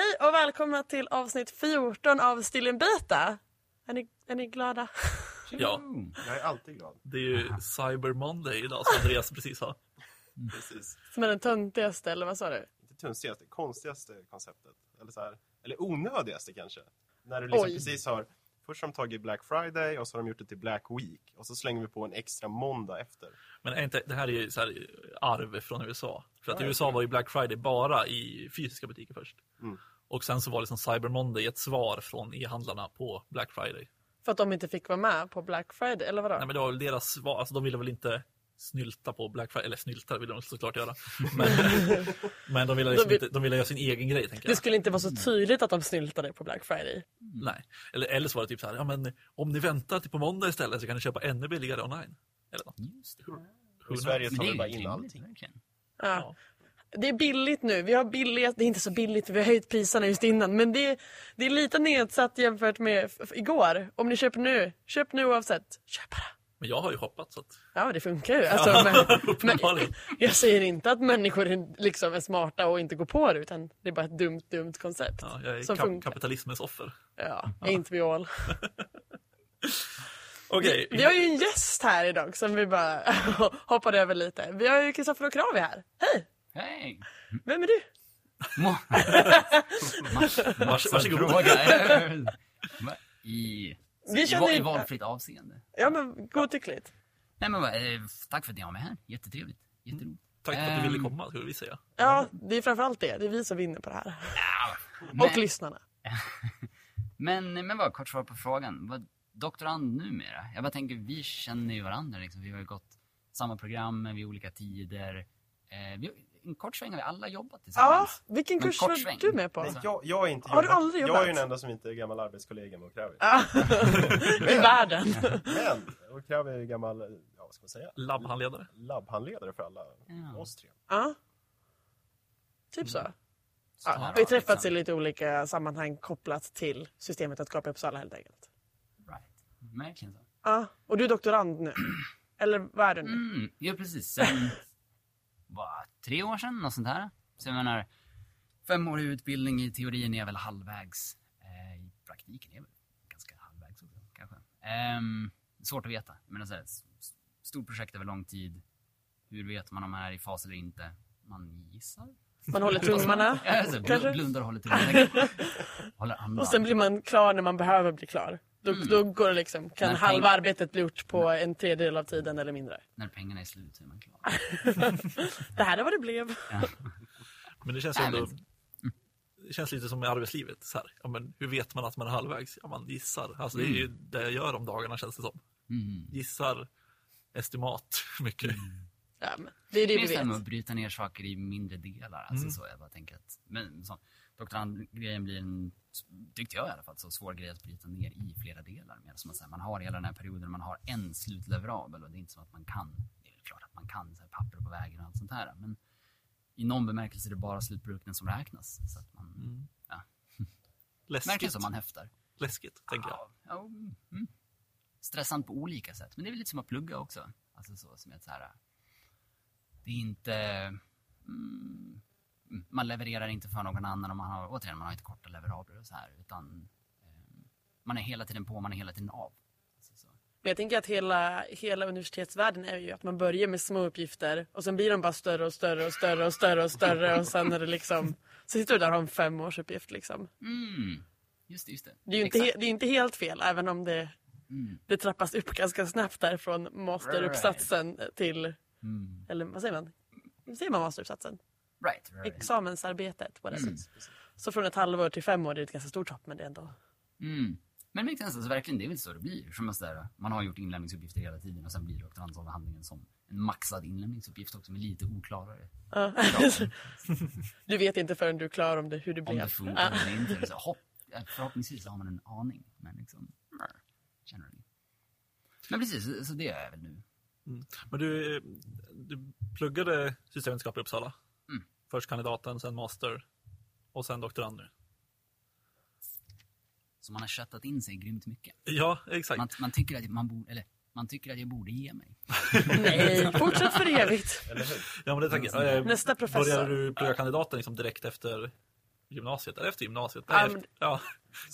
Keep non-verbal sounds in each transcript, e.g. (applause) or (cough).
Hej och välkomna till avsnitt 14 av Still Beta. Är ni, är ni glada? Ja, Jag är alltid glad. det är ju Cyber Monday idag som Andreas precis sa. Precis. Som är den töntigaste, eller vad sa du? Inte tunstigaste, konstigaste konceptet. Eller, så här, eller onödigaste kanske. När du liksom Oj. precis har... Först har de tagit Black Friday och så har de gjort det till Black Week. Och så slänger vi på en extra måndag efter. Men är inte, det här är ju så här arv från USA. För att i USA var ju Black Friday bara i fysiska butiker först. Mm. Och sen så var liksom Cyber Monday ett svar från e-handlarna på Black Friday. För att de inte fick vara med på Black Friday, eller vadå? Nej men det var väl deras svar, alltså de ville väl inte snylta på Black Friday, eller snylta det ville de såklart göra. Men, (laughs) men de ville liksom De vill- inte, de ville göra sin egen grej tänker Det jag. skulle inte vara så tydligt att de snyltade på Black Friday. Nej. Eller, eller så var det typ så här, ja men om ni väntar till på måndag istället så kan ni köpa ännu billigare online. Eller något. Just det. Och I Sverige tar det vi bara in allting. Ja. Det är billigt nu. Vi har billigt, det är inte så billigt för vi har höjt priserna just innan. Men det är, det är lite nedsatt jämfört med igår. Om ni köper nu, köp nu oavsett. Köp bara. Men jag har ju shoppat så att, Ja, det funkar ju. Alltså, men, (laughs) men, uppenbarligen. jag säger inte att människor är, liksom är smarta och inte går på det, utan det är bara ett dumt, dumt koncept. Ja, jag är som kap- kapitalismens offer. Ja, ain't we all. (laughs) Okej, Vi har ju en gäst här idag som vi bara (laughs) hoppade över lite. Vi har ju Kristoffer och Kravi här. Hej! Hej! Vem är du? Vars, (laughs) varsågod. Fråga. I, Vi i, känner I valfritt avseende. Ja, men godtyckligt. Nej, men, eh, tack för att ni har mig här. Jättetrevligt. Jätteroligt. Tack för att du ville Ehm, komma, skulle vi säga. Ja, det är framförallt det. Det är vi som vinner på det här. Men, Och lyssnarna. (laughs) men, men vad, kort svar på frågan. Vad, doktorand numera? Jag bara tänker, vi känner ju varandra liksom. Vi har ju gått samma program vid olika tider. Eh, vi, en kort sväng har vi alla jobbat Ja, tillsammans. vilken Men kurs var sväng. du med på? Nej, jag, jag är inte Har du jobbat- aldrig Jag jobbat? är ju den enda som inte är gammal arbetskollega med Kravi. Ja. (laughs) I världen. Men, och Kravi är ju gammal, ja vad ska man säga? Labbhandledare. Labbhandledare för alla Ja. oss tre. Ja. Typ så. Ja, Ja, vi har träffats i liksom. lite olika sammanhang kopplat till systemet att skapa Uppsala helt enkelt. Right. Verkligen så. Ja, och du är doktorand nu. Eller vad är du nu? Mm, ja, precis. Sen, vad, tre år sedan, något sånt här. Så jag menar, femårig utbildning i teorin är väl halvvägs. Eh, I praktiken är väl ganska halvvägs också, kanske. Ehm, svårt att veta. Jag menar, så här, stort projekt över lång tid. Hur vet man om man är i fas eller inte? Man gissar. Man håller (laughs) tummarna. Ja, alltså, blundar och håller tummarna. Håller (laughs) andan. Och sen blir man klar när man behöver bli klar. Då, Mm. då går det liksom, kan halva arbetet bli gjort på en tredjedel av tiden eller mindre. När pengarna är slut så är man klar. (laughs) Det här är vad det blev. Ja. Men det känns ändå... Det känns lite som i arbetslivet. Så här. Ja, men hur vet man att man är halvvägs? Ja, man gissar. Alltså, Det är ju det jag gör om dagarna känns det som. Mm. Gissar, estimat, (laughs) mycket. Ja, men det är det vi Just det vet. att bryta ner saker i mindre delar. Alltså Mm. så, jag bara tänker att, men så, doktorandgrejen blir en, tyckte jag i alla fall, så svår grej att bryta ner i flera delar. Med, så här, man har hela den här perioden, man har en slutleverabel och det är inte som att man kan, det är väl klart att man kan så här, papper på vägen och allt sånt här. Men i någon bemärkelse är det bara slutprodukten som räknas. Så att man, Mm. Ja. (laughs) Läskigt, som man häftar. läskigt, tänker jag. Ja, ja, mm. Stressant på olika sätt. Men det är väl lite som att plugga också. Alltså så, som ett så här... Det är inte... Mm, man levererar inte för någon annan och man har, återigen, man har inte korta leverabler och så här. Utan eh, man är hela tiden på, man är hela tiden av. Alltså jag tänker att hela, hela universitetsvärlden är ju att man börjar med små uppgifter och sen blir de bara större och större och större och större och större och sen är det liksom så sitter du där och har en femårsuppgift liksom. Mm, just det, just det. Det är ju inte, he, det är inte helt fel även om det, Mm, det trappas upp ganska snabbt där från masteruppsatsen till, mm. eller vad säger man? Säger man masteruppsatsen? Right, right. Examensarbetet. Mm. Så från ett halvår till fem år det är ett ganska stort hopp men det är ändå. Mm. Men det alltså, verkligen, det är väl så det blir. Som där, man har gjort inlämningsuppgifter hela tiden och sen blir doktorandsavhandlingen som en maxad inlämningsuppgift också med lite oklarare. Ja. (laughs) du vet inte förrän du är klar om det, hur det Om blev. det funkar eller inte. Så hopp, förhoppningsvis har man en aning. Men liksom, generally. Men precis, så- det är jag väl nu. Men du, eh, du pluggade systemvetenskap i Uppsala. Mm. Först kandidaten, sen master och sen doktorand nu. Så man har köttat in sig grymt mycket. Ja, exakt. Man, man tycker att man borde, eller man tycker att jag borde ge mig. (laughs) Nej, fortsätt för evigt. Ja, men det tänker jag. Eh, Nästa professor. Började du plugga kandidaten liksom direkt efter gymnasiet, eller efter gymnasiet. Ja, Nej, men- efter, ja.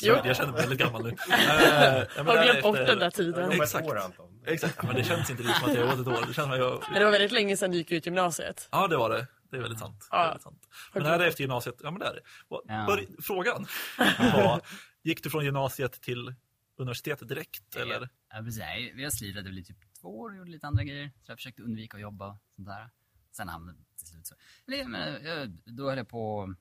Jo. Så jag känner mig väldigt gammal nu. (laughs) Ja, men Har glömt bort den där tiden. Exakt. år Anton. Exakt, men det känns inte riktigt som att jag har gått ett år. Det känns som att jag... Men det var väldigt länge sedan du gick ut gymnasiet. Ja, det var det. Det är väldigt sant. Ja. väldigt sant. Men det här är efter gymnasiet. Ja, men det är det. Ja. börj- Frågan (laughs) var, gick du från gymnasiet till universitetet direkt? Eller? Ja, precis. Nej, Vi har slirat väl i typ två år och gjort lite andra grejer. Så jag försökte undvika att jobba och sånt där. Sen hamnade det till slut så. Eller, jag menar, jag, då höll jag på...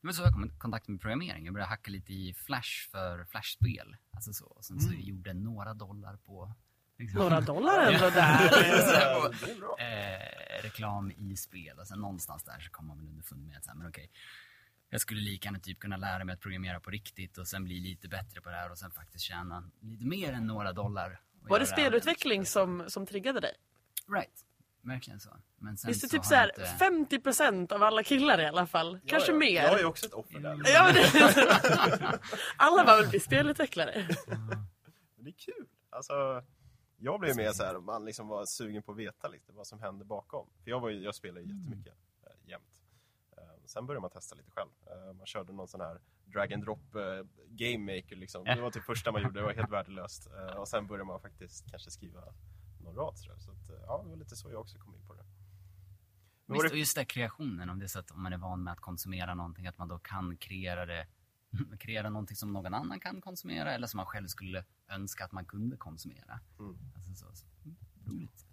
Var så jag kom i kontakt med programmering. Jag började hacka lite i Flash för Flashspel. Alltså så. Och sen så gjorde jag några dollar på... Några dollar ändå där. (laughs) Det bra. eh, reklam i spel. Och sen någonstans där så kom man väl underfund med att så här, men okej, jag skulle lika gärna typ kunna lära mig att programmera på riktigt och sen bli lite bättre på det här och sen faktiskt tjäna lite mer än några dollar. och Var det spelutveckling som, som triggade dig? Right, verkligen så. Men sen Visst är så typ så här inte- 50% av alla killar i alla fall? Kanske ja, ja. mer? Jag är ju också ett offer där. Ja, det... (laughs) Alla bara vill bli spelutvecklare. (laughs) Det är kul. Alltså, jag blev mer så här, man liksom var sugen på att veta lite vad som hände bakom. För jag, var jag spelade ju jättemycket, äh, jämt. Eh, sen började man testa lite själv. Eh, man körde någon sån här drag and drop eh, game maker liksom. Det var typ första man gjorde, det var helt värdelöst. Eh, och sen började man faktiskt kanske skriva någon rad sådär. Så att, eh, ja, det var lite så jag också kom in på det. Men Visst, det och just det kreationen, om det är så att om man är van med att konsumera någonting, att man då kan kreera det (laughs) kreera någonting som någon annan kan konsumera eller som man själv skulle önska att man kunde konsumera. Mm. Alltså så, så. mm, Roligt.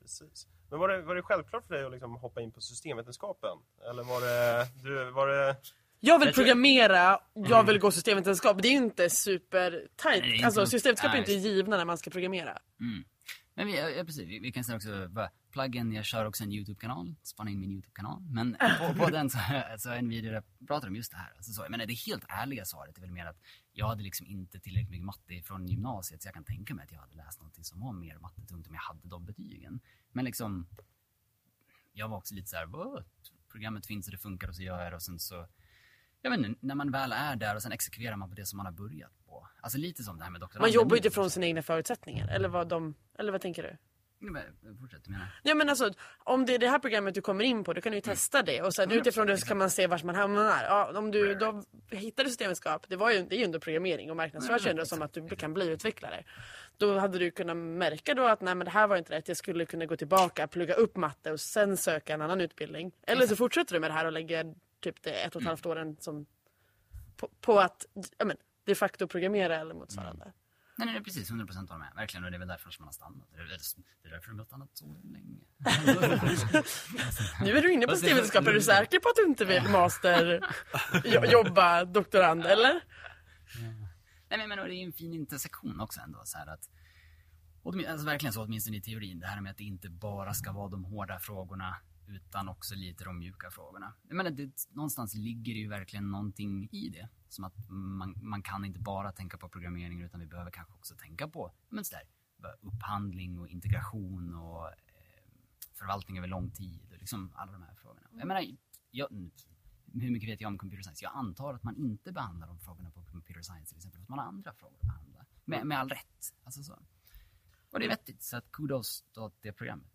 Precis. Men var det, var det självklart för dig att liksom hoppa in på systemvetenskapen? Eller var det, du, var det Jag vill programmera, jag vill gå systemvetenskap. Det är ju inte super tight. Alltså systemvetenskap är inte givna när man ska programmera. Mm. Men vi, ja, precis, vi, vi kan säga också, bara, pluggen, jag kör också en YouTube-kanal, spana in min YouTube-kanal. Men på, på den så, (laughs) så är en video där jag pratar om just det här. Alltså så, jag menar, det helt ärliga svaret är väl mer att jag hade liksom inte tillräckligt mycket matte från gymnasiet så jag kan tänka mig att jag hade läst någonting som var mer mattetungt om jag hade de betygen. Men liksom, jag var också lite så här, "Vad? programmet finns och det funkar och så gör jag det och sen så jag vet inte, när man väl är där och sen exekverar man på det som man har börjat på. Alltså lite som det här med doktoranden. Man jobbar ju utifrån sina egna förutsättningar. Eller vad, de, eller vad tänker du? Fortsätt, du menar? Ja men alltså, om det är det här programmet du kommer in på, då kan du ju testa det. Och sen utifrån det så kan man se vart man hamnar. Ja, om du då hittade systemvetenskap, det, var ju, det är ju ändå programmering och marknadsförs ändå som att du kan bli utvecklare. Då hade du kunnat märka då att nej men det här var inte rätt, jag skulle kunna gå tillbaka, plugga upp matte och sen söka en annan utbildning. Eller så fortsätter du med det här och lägger typ det ett och ett halvt åren som på, på att ja, men, de facto programmera eller motsvarande. Nej, nej, precis. 100 procent håller med. Verkligen. Och det är väl därför som man har stannat. Det är, det är därför de har stannat så länge. Nu är du inne på systemvetenskap, är du säker på att du inte vill master, jo, jobba doktorand eller? nej, men, men och det är ju en fin intersektion också ändå. Så här att, alltså, verkligen så, åtminstone i teorin. Det här med att det inte bara ska vara de hårda frågorna utan också lite de mjuka frågorna. Jag menar, det, någonstans ligger det ju verkligen någonting i det. Som att man, man kan inte bara tänka på programmering utan vi behöver kanske också tänka på men så där, upphandling och integration och eh, förvaltning över lång tid och liksom alla de här frågorna. Jag menar, jag, hur mycket vet jag om computer science? Jag antar att man inte behandlar de frågorna på computer science till exempel, för att man har andra frågor att behandla. Med, med all rätt. Alltså så. Och det är vettigt, så att kudos åt det programmet.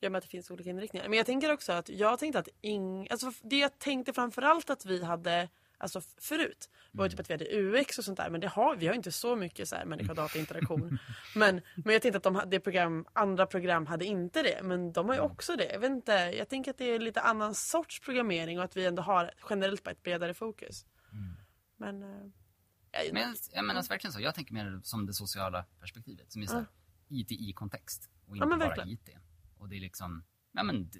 Ja, men att det finns olika inriktningar. Men jag tänker också att jag tänkte att ing... alltså det jag tänkte framförallt att vi hade Alltså förut var ju typ att vi hade UX och sånt där men det har, vi har inte så mycket så här människa och datainteraktion. (laughs) men, men jag tänkte att de, det program, andra program hade inte det men de har ju också det. Jag vet inte, jag tänker att det är lite annan sorts programmering och att vi ändå har generellt bara ett bredare fokus. Men, eh, jag- Men jag, menar alltså verkligen så. Jag tänker mer som det sociala perspektivet. Som är så här, IT i kontext. Och inte men bara. IT. Och det är liksom, ja men det,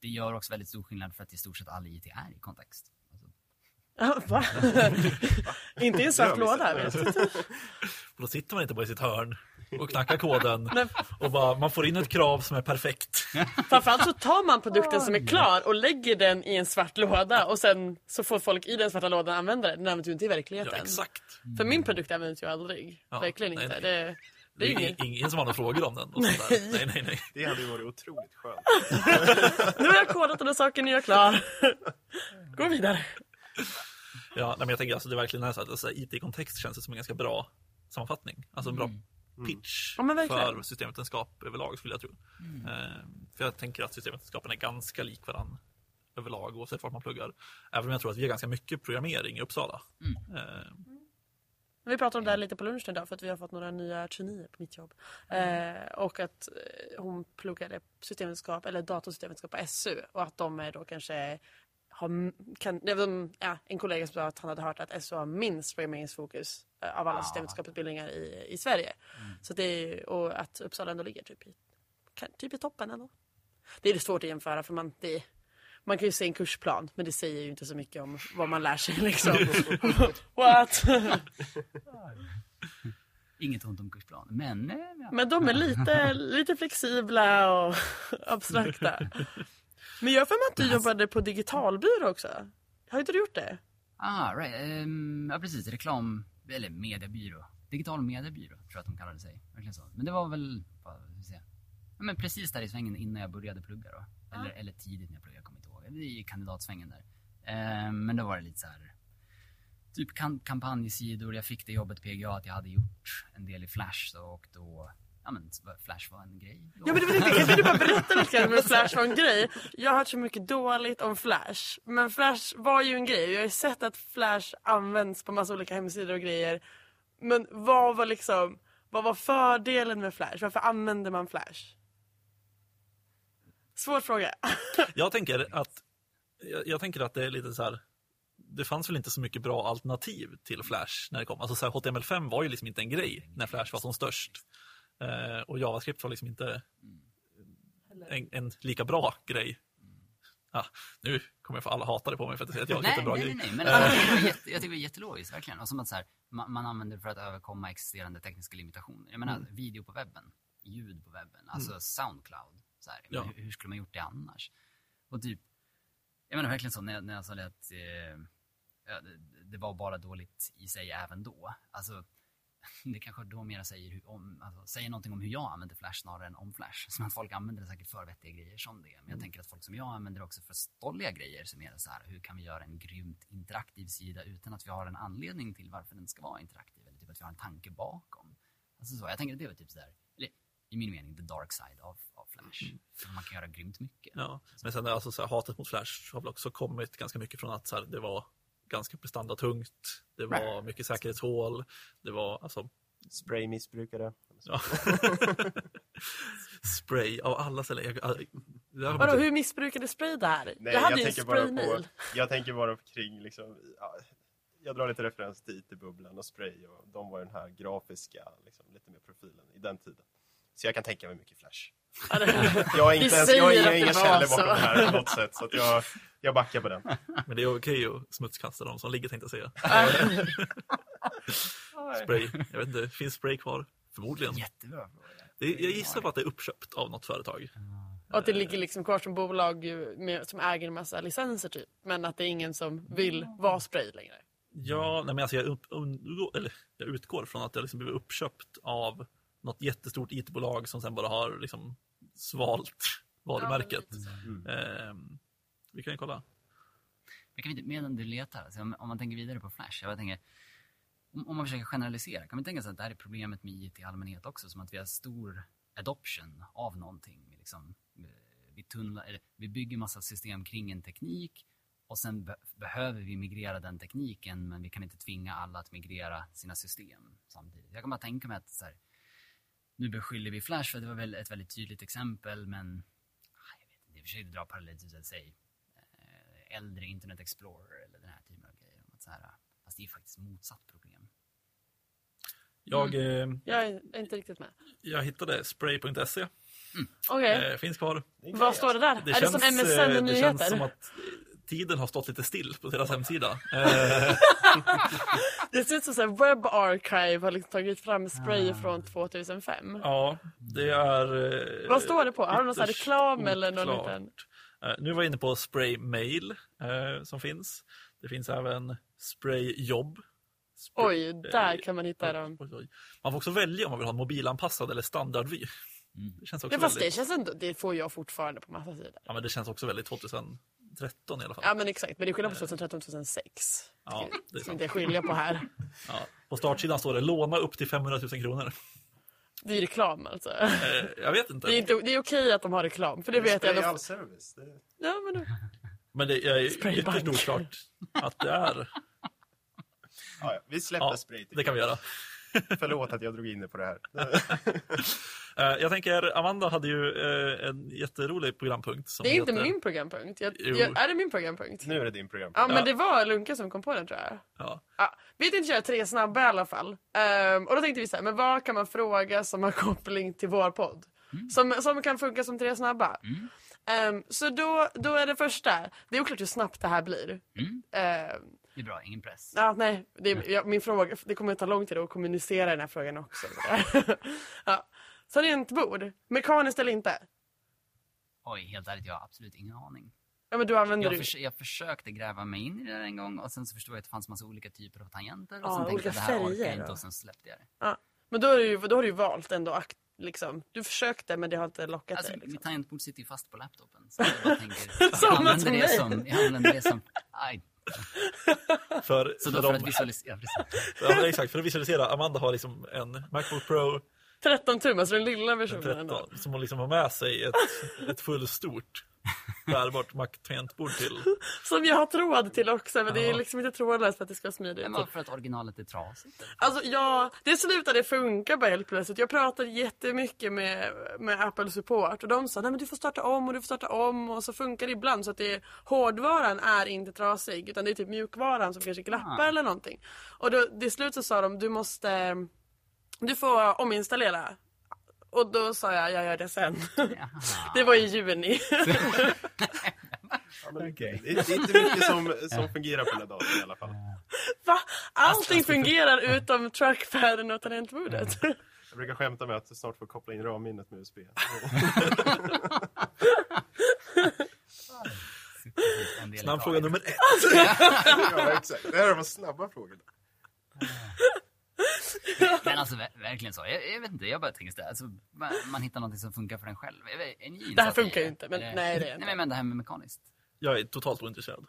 det gör också väldigt stor skillnad för att i stort sett all IT är i kontext. Alltså, Ja, Va? (laughs) inte i en svart låda. (laughs) då sitter man inte bara i sitt hörn och knackar koden (laughs) Nej. och bara, man får in ett krav som är perfekt. Framförallt så tar man produkten som är klar och lägger den i en svart låda och sen så får folk i den svarta lådan använda den. Den används ju inte i Ja, verkligheten. exakt. För min produkt används ju aldrig. Ja, Verkligen nej, inte. nej. Det, det är ingen, ingen som har några frågor om den. Nej, nej, nej. Det hade ju varit otroligt skönt. (laughs) Nu har jag kodat den här saken, nu är jag klar. Gå vidare. Ja, nej, men jag tänker alltså det är verkligen är så att alltså, IT-kontext känns det som en ganska bra sammanfattning. Alltså en bra pitch Ja, men verkligen. för systemvetenskap överlag skulle jag tro. Eh, för jag tänker att systemvetenskapen är ganska lik varandra överlag oavsett vart man pluggar. Även om jag tror att vi har ganska mycket programmering i Uppsala. Mm. Vi pratade om det här lite på lunchen idag för att vi har fått några nya traineer på mitt jobb. Eh, och att eh, hon pluggade systemvetenskap eller datorsystemvetenskap på SU och att de är då kanske har, kan, ja, en kollega sa att han hade hört att SU har minst programmeringsfokus eh, av alla Ah. systemvetenskapsutbildningar i, i Sverige. Så det är, och att Uppsala ändå ligger typ i, typ i toppen ändå. Det är svårt att jämföra för man, det, man kan ju se en kursplan men det säger ju inte så mycket om vad man lär sig liksom. (laughs) What? Inget ont om kursplan. Men, eh, ja. Men de är lite, lite flexibla och (laughs) abstrakta. Men jag för mig att du jobbade på digitalbyrå också. Har inte du gjort det? Ah, right. Ehm, ja, precis. Reklam... Eller mediebyrå. Digital mediebyrå, tror jag att de kallade sig. Verkligen så. Men det var väl... Vad ska vi säga? Ja, men precis där i svängen innan jag började plugga då. Eller, eller tidigt när jag pluggade, jag kommer det i kandidatsvängen där. Eh, men då var det lite så här... Typ kampanjsidor. Jag fick det jobbet PGA att jag hade gjort en del i Flash då, och då... Ja men Flash var en grej. då. Ja men det var inte, kan inte du bara berätta lite grann om Flash var en grej? Jag har hört så mycket dåligt om Flash. Men Flash var ju en grej. Jag har ju sett att Flash används på massa olika hemsidor och grejer. Men vad var liksom, vad var fördelen med Flash? Varför använde man Flash? Svår fråga. (laughs) Jag tänker att jag, jag tänker att det är lite så här. Det fanns väl inte så mycket bra alternativ till Flash när det kom. Alltså så här, HTML5 var ju liksom inte en grej när Flash var som störst. Eh, och JavaScript var liksom inte en, en lika bra grej. Ja, nu kommer jag få alla hata det på mig för att jag säger att JavaScript är Nej, en bra nej, grej. nej, nej. Men alltså, jag, tycker det är jätte, jag tycker det är jättelogiskt, verkligen. Och som att så här, man, man använder det för att överkomma existerande tekniska limitationer. Jag menar, Mm. video på webben, ljud på webben, alltså Soundcloud. Så här, Ja. hur, hur skulle man gjort det annars? Och typ, jag menar verkligen så när, när jag sa det att eh, ja, det, det var bara dåligt i sig även då. Alltså, (laughs) det kanske då mer säger, hur, om, alltså, säger någonting om hur jag använder Flash snarare än om Flash. (laughs) Som att folk använder det säkert för vettiga grejer som det. Men jag tänker att folk som jag använder det också för stolliga grejer som är så här, hur kan vi göra en grymt interaktiv sida utan att vi har en anledning till varför den ska vara interaktiv eller typ att vi har en tanke bakom. Alltså så, jag tänker att det var typ sådär, eller i min mening, the dark side av, av Flash. För man kan göra grymt mycket. Ja, men sen alltså, så här, hatet mot Flash har väl också kommit ganska mycket från att så här, det var ganska prestandatungt. Det var mycket säkerhetshål. Det var alltså Spraymissbrukare. ja. (laughs) spray av alla ställen. Jag, jag, jag, har Vadå, inte- hur missbrukade spray det här? Nej, jag hade jag, ju en tänker bara på, spraymail. jag tänker bara kring liksom, ja, jag drar lite referens till IT-bubblan och Spray och de var den här grafiska, liksom, lite mer profilen i den tiden. Så jag kan tänka mig mycket Flash. (laughs) Jag är inte ens, jag att är det inga källor bakom det här på något sätt. Så att jag, jag backar på den. (laughs) Men det är okej att smutskasta de som ligger tänkte jag säga. (laughs) Spray, jag vet inte, finns spray kvar? Förmodligen. Jättebra. Det, jag gissar på att det är uppköpt av något företag. Och att det ligger liksom kvar som bolag med, som äger en massa licenser typ. Men att det är ingen som vill vara spray längre. Ja, nej men alltså jag, upp, undgår, eller jag utgår från att det liksom blivit uppköpt av något jättestort IT-bolag som sen bara har liksom svalt (laughs) varumärket. Ehm, vi kan ju kolla. Men kan vi inte, medan du letar, alltså om, om man tänker vidare på Flash, jag tänker, om, om man försöker generalisera, kan man tänka sig att det här är problemet med IT i allmänhet också, som att vi har stor adoption av någonting. Vi, liksom, eh, vi, tunnlar, eller, vi bygger massa system kring en teknik och sen be, behöver vi migrera den tekniken, men vi kan inte tvinga alla att migrera sina system samtidigt. Jag kan bara tänka mig att så här, nu beskyller vi Flash för det var väl ett väldigt tydligt exempel, men ah, jag vet inte, jag försökte dra paralleller till, att säga, eh, äldre Internet Explorer eller den här typen av grejer. Att så här, fast det är faktiskt motsatt problem. Jag, eh, Jag är inte riktigt med. jag hittade spray.se. Okej, Eh, finns kvar. Vad står det där? Det är det som eh, MSN det känns som att eh, tiden har stått lite still på deras hemsida. (laughs) Eh, Det ser ut som att Web Archive har liksom tagit fram spray från 2005. ja, det är... eh, Vad står det på? Har de någon reklam eller någon oklart. liten... Eh, nu var jag inne på Spray Mail eh, som finns. Det finns även Spray Jobb. Spray- Oj, där kan man hitta Oj, dem. oj, oj. Man får också välja om man vill ha en mobilanpassad eller standardvy. Det känns också Ja, fast det väldigt, känns ändå, det får jag fortfarande på massa sidor. ja, men det känns också väldigt 2013 i alla fall. Ja men exakt, men det är skillnad på 2013 och 2006. Ja, det är sant. inte skilja på här. (laughs) Ja. På startsidan står det låna upp till 500 000 kronor. Det är reklam alltså. Eh, jag vet inte. Det är, inte, det är okej att de har reklam, för det vet jag. Ändå- all service. Det, Ja, men då. Men det är ytterst oklart att det är. Ja, ja, vi släpper Ja, spray. det kan vi göra. (laughs) Förlåt att jag drog in det på det här. (laughs) Eh, Jag tänker, Amanda hade ju eh, en jätterolig programpunkt. Som Det är inte heter- min programpunkt. Jag, jag, är det min programpunkt? nu är det din program. Ja, men Ja. det var Lunka som kom på den tror jag. Ja. Ja, vi tänkte köra tre snabba i alla fall. Ehm, och då tänkte vi så här, men vad kan man fråga som har (laughs) koppling till vår podd? Som, som kan funka som tre snabba. Mm. Ehm, så då, då är det första, det är oklart hur snabbt det här blir. Mm. Ehm, Det är bra, ingen press. ja, nej, det, är- ja, min fråga, det kommer att ta lång tid att kommunicera den här frågan också. (laughs) ja. Tangentbord, mekaniskt eller inte? Oj, helt ärligt, jag har absolut ingen aning. Ja men du använder Jag, förs- jag försökte gräva mig in i det där en gång och sen så förstod jag att det fanns massa olika typer av tangenter. Och Ja, sen tänkte jag det här orkar jag inte och sen släppte jag det. Ja. Men då, är du, då har du valt ändå akt, liksom. Du försökte men det har inte lockat Alltså, dig. Liksom. mitt tangentbord sitter ju fast på laptopen. Så jag bara tänker, (laughs) jag använder det som, jag använder det som, aj. (laughs) För, Så för då för att visualisera, (laughs) ja, exakt, för att visualisera, Amanda har liksom en Macbook Pro 13 tum, alltså den lilla en versionen. ändå. 13, som hon liksom har med sig ett, ett fullstort (laughs) bärbart Mac-tangentbord till. (laughs) Som jag har tråd till också men det är Ja. liksom inte trådlöst för att det ska vara smidigt. Men för att originalet är trasigt. Alltså ja, det slutade funka bara helt plötsligt. Jag pratade jättemycket med, med Apple Support och de sa nej men du får starta om och du får starta om och så funkar det ibland så att det, hårdvaran är inte trasig utan det är typ mjukvaran som kanske glappar Ah. eller någonting. Och då, till slut så sa de du måste, du får ominstallera. Och då sa jag jag gör det sen. Jaha. (laughs) det var i juni. (laughs) Ja, men det, det är inte mycket som, som fungerar på den här datorn i alla fall. Va? Allting fungerar utom trackpaden och tangentbordet. Jag brukar skämta med att jag snart får koppla in RAM-minnet med USB. (laughs) Snabb fråga det. nummer ett. ja, exakt. Det här var snabba frågor. Men alltså ver- verkligen så. Jag, jag vet inte, jag bara tänker sådär. Alltså, man, man hittar någonting som funkar för en själv. Är ni Det här funkar ju inte, men Eller- nej, det är Nej inte. men, men det här med mekaniskt. Jag är totalt ointresserad.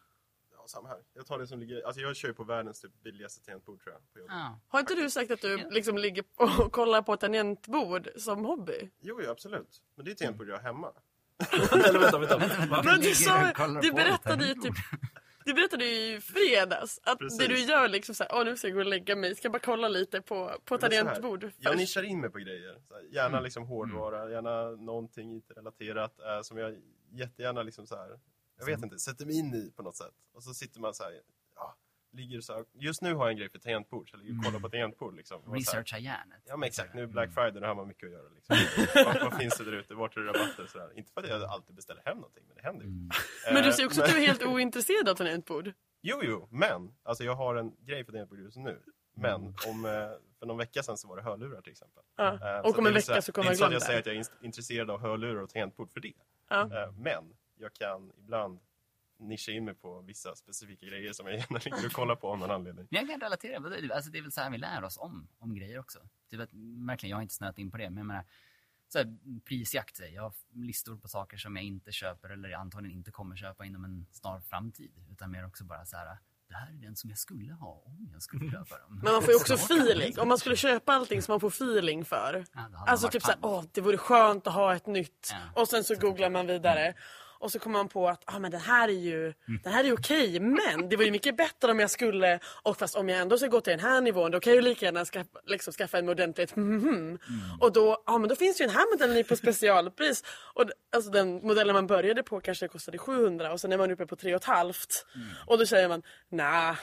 Ja, samma här. Jag tar det som ligger... Alltså jag kör ju på världens typ billigaste tangentbord tror jag. På jobbet. Ja. Har inte du sagt att du liksom ligger och (laughs) kollar på tangentbord som hobby? Jo, jo, absolut. Men det är tangentbord jag har hemma. (laughs) Eller vänta, vänta. Men du sa, du berättade ju typ Du berättade ju i fredags att Precis. det du gör liksom såhär, åh nu ska jag gå och lägga mig, ska bara kolla lite på, på tangentbord. Jag först." nischar in mig på grejer. Så här, gärna liksom hårdvara, gärna någonting IT-relaterat eh, som jag jättegärna liksom så här, jag vet inte, sätter mig in i på något sätt. Och så sitter man så här, ligger så här. Just nu har jag en grej för tangentbord, så jag ligger och kollar på tangentbord liksom. Så Researcha järnet. Ja men exakt, nu är Black Friday, då har man mycket att göra. Liksom. vad, vad finns det där ute? Vart är det rabatter? Sådär. Inte för att jag alltid beställer hem någonting, men det händer ju. Mm. Men du Eh, säger också att du är helt ointresserad av tangentbord. Jo, jo, men alltså jag har en grej för tangentbord just nu. Men om, eh, för någon vecka sedan så var det hörlurar till exempel. Ja. Eh, Och så om det en är så här- vecka så kommer Det är jag inte så att glömma jag säger det. att jag är in- intresserad av hörlurar och tangentbord för det. Ja. Eh, Men jag kan ibland nischa in mig på vissa specifika grejer som jag gärna ligger och kollar på av någon anledning. Men jag kan relatera. men det- Alltså, det är väl så här vi lär oss om, om grejer också. Typ att, verkligen, jag har inte snöat in på det, men jag menar, så här, prisjakt. säger Jag har listor på saker som jag inte köper eller antagligen inte kommer köpa inom en snar framtid. Utan mer också bara så här, det här är den som jag skulle ha om jag skulle (laughs) köpa dem. Men man får ju också Så feeling. Om man skulle köpa allting som man får feeling för. Ja, Alltså typ såhär, åh det vore skönt att ha ett nytt. Ja. Och sen så googlar man vidare. Och så kommer man på att ah, men den här är ju den här är okej men det var ju mycket bättre om jag skulle och fast om jag ändå ska gå till den här nivån då kan jag ju lika gärna skaffa, liksom, skaffa en med ordentligt mhm. Och då, ja men då finns ju den här modellen på specialpris. Och alltså den modellen man började på kanske kostade 700 och sen är man uppe på 3 halvt Och då säger man nej,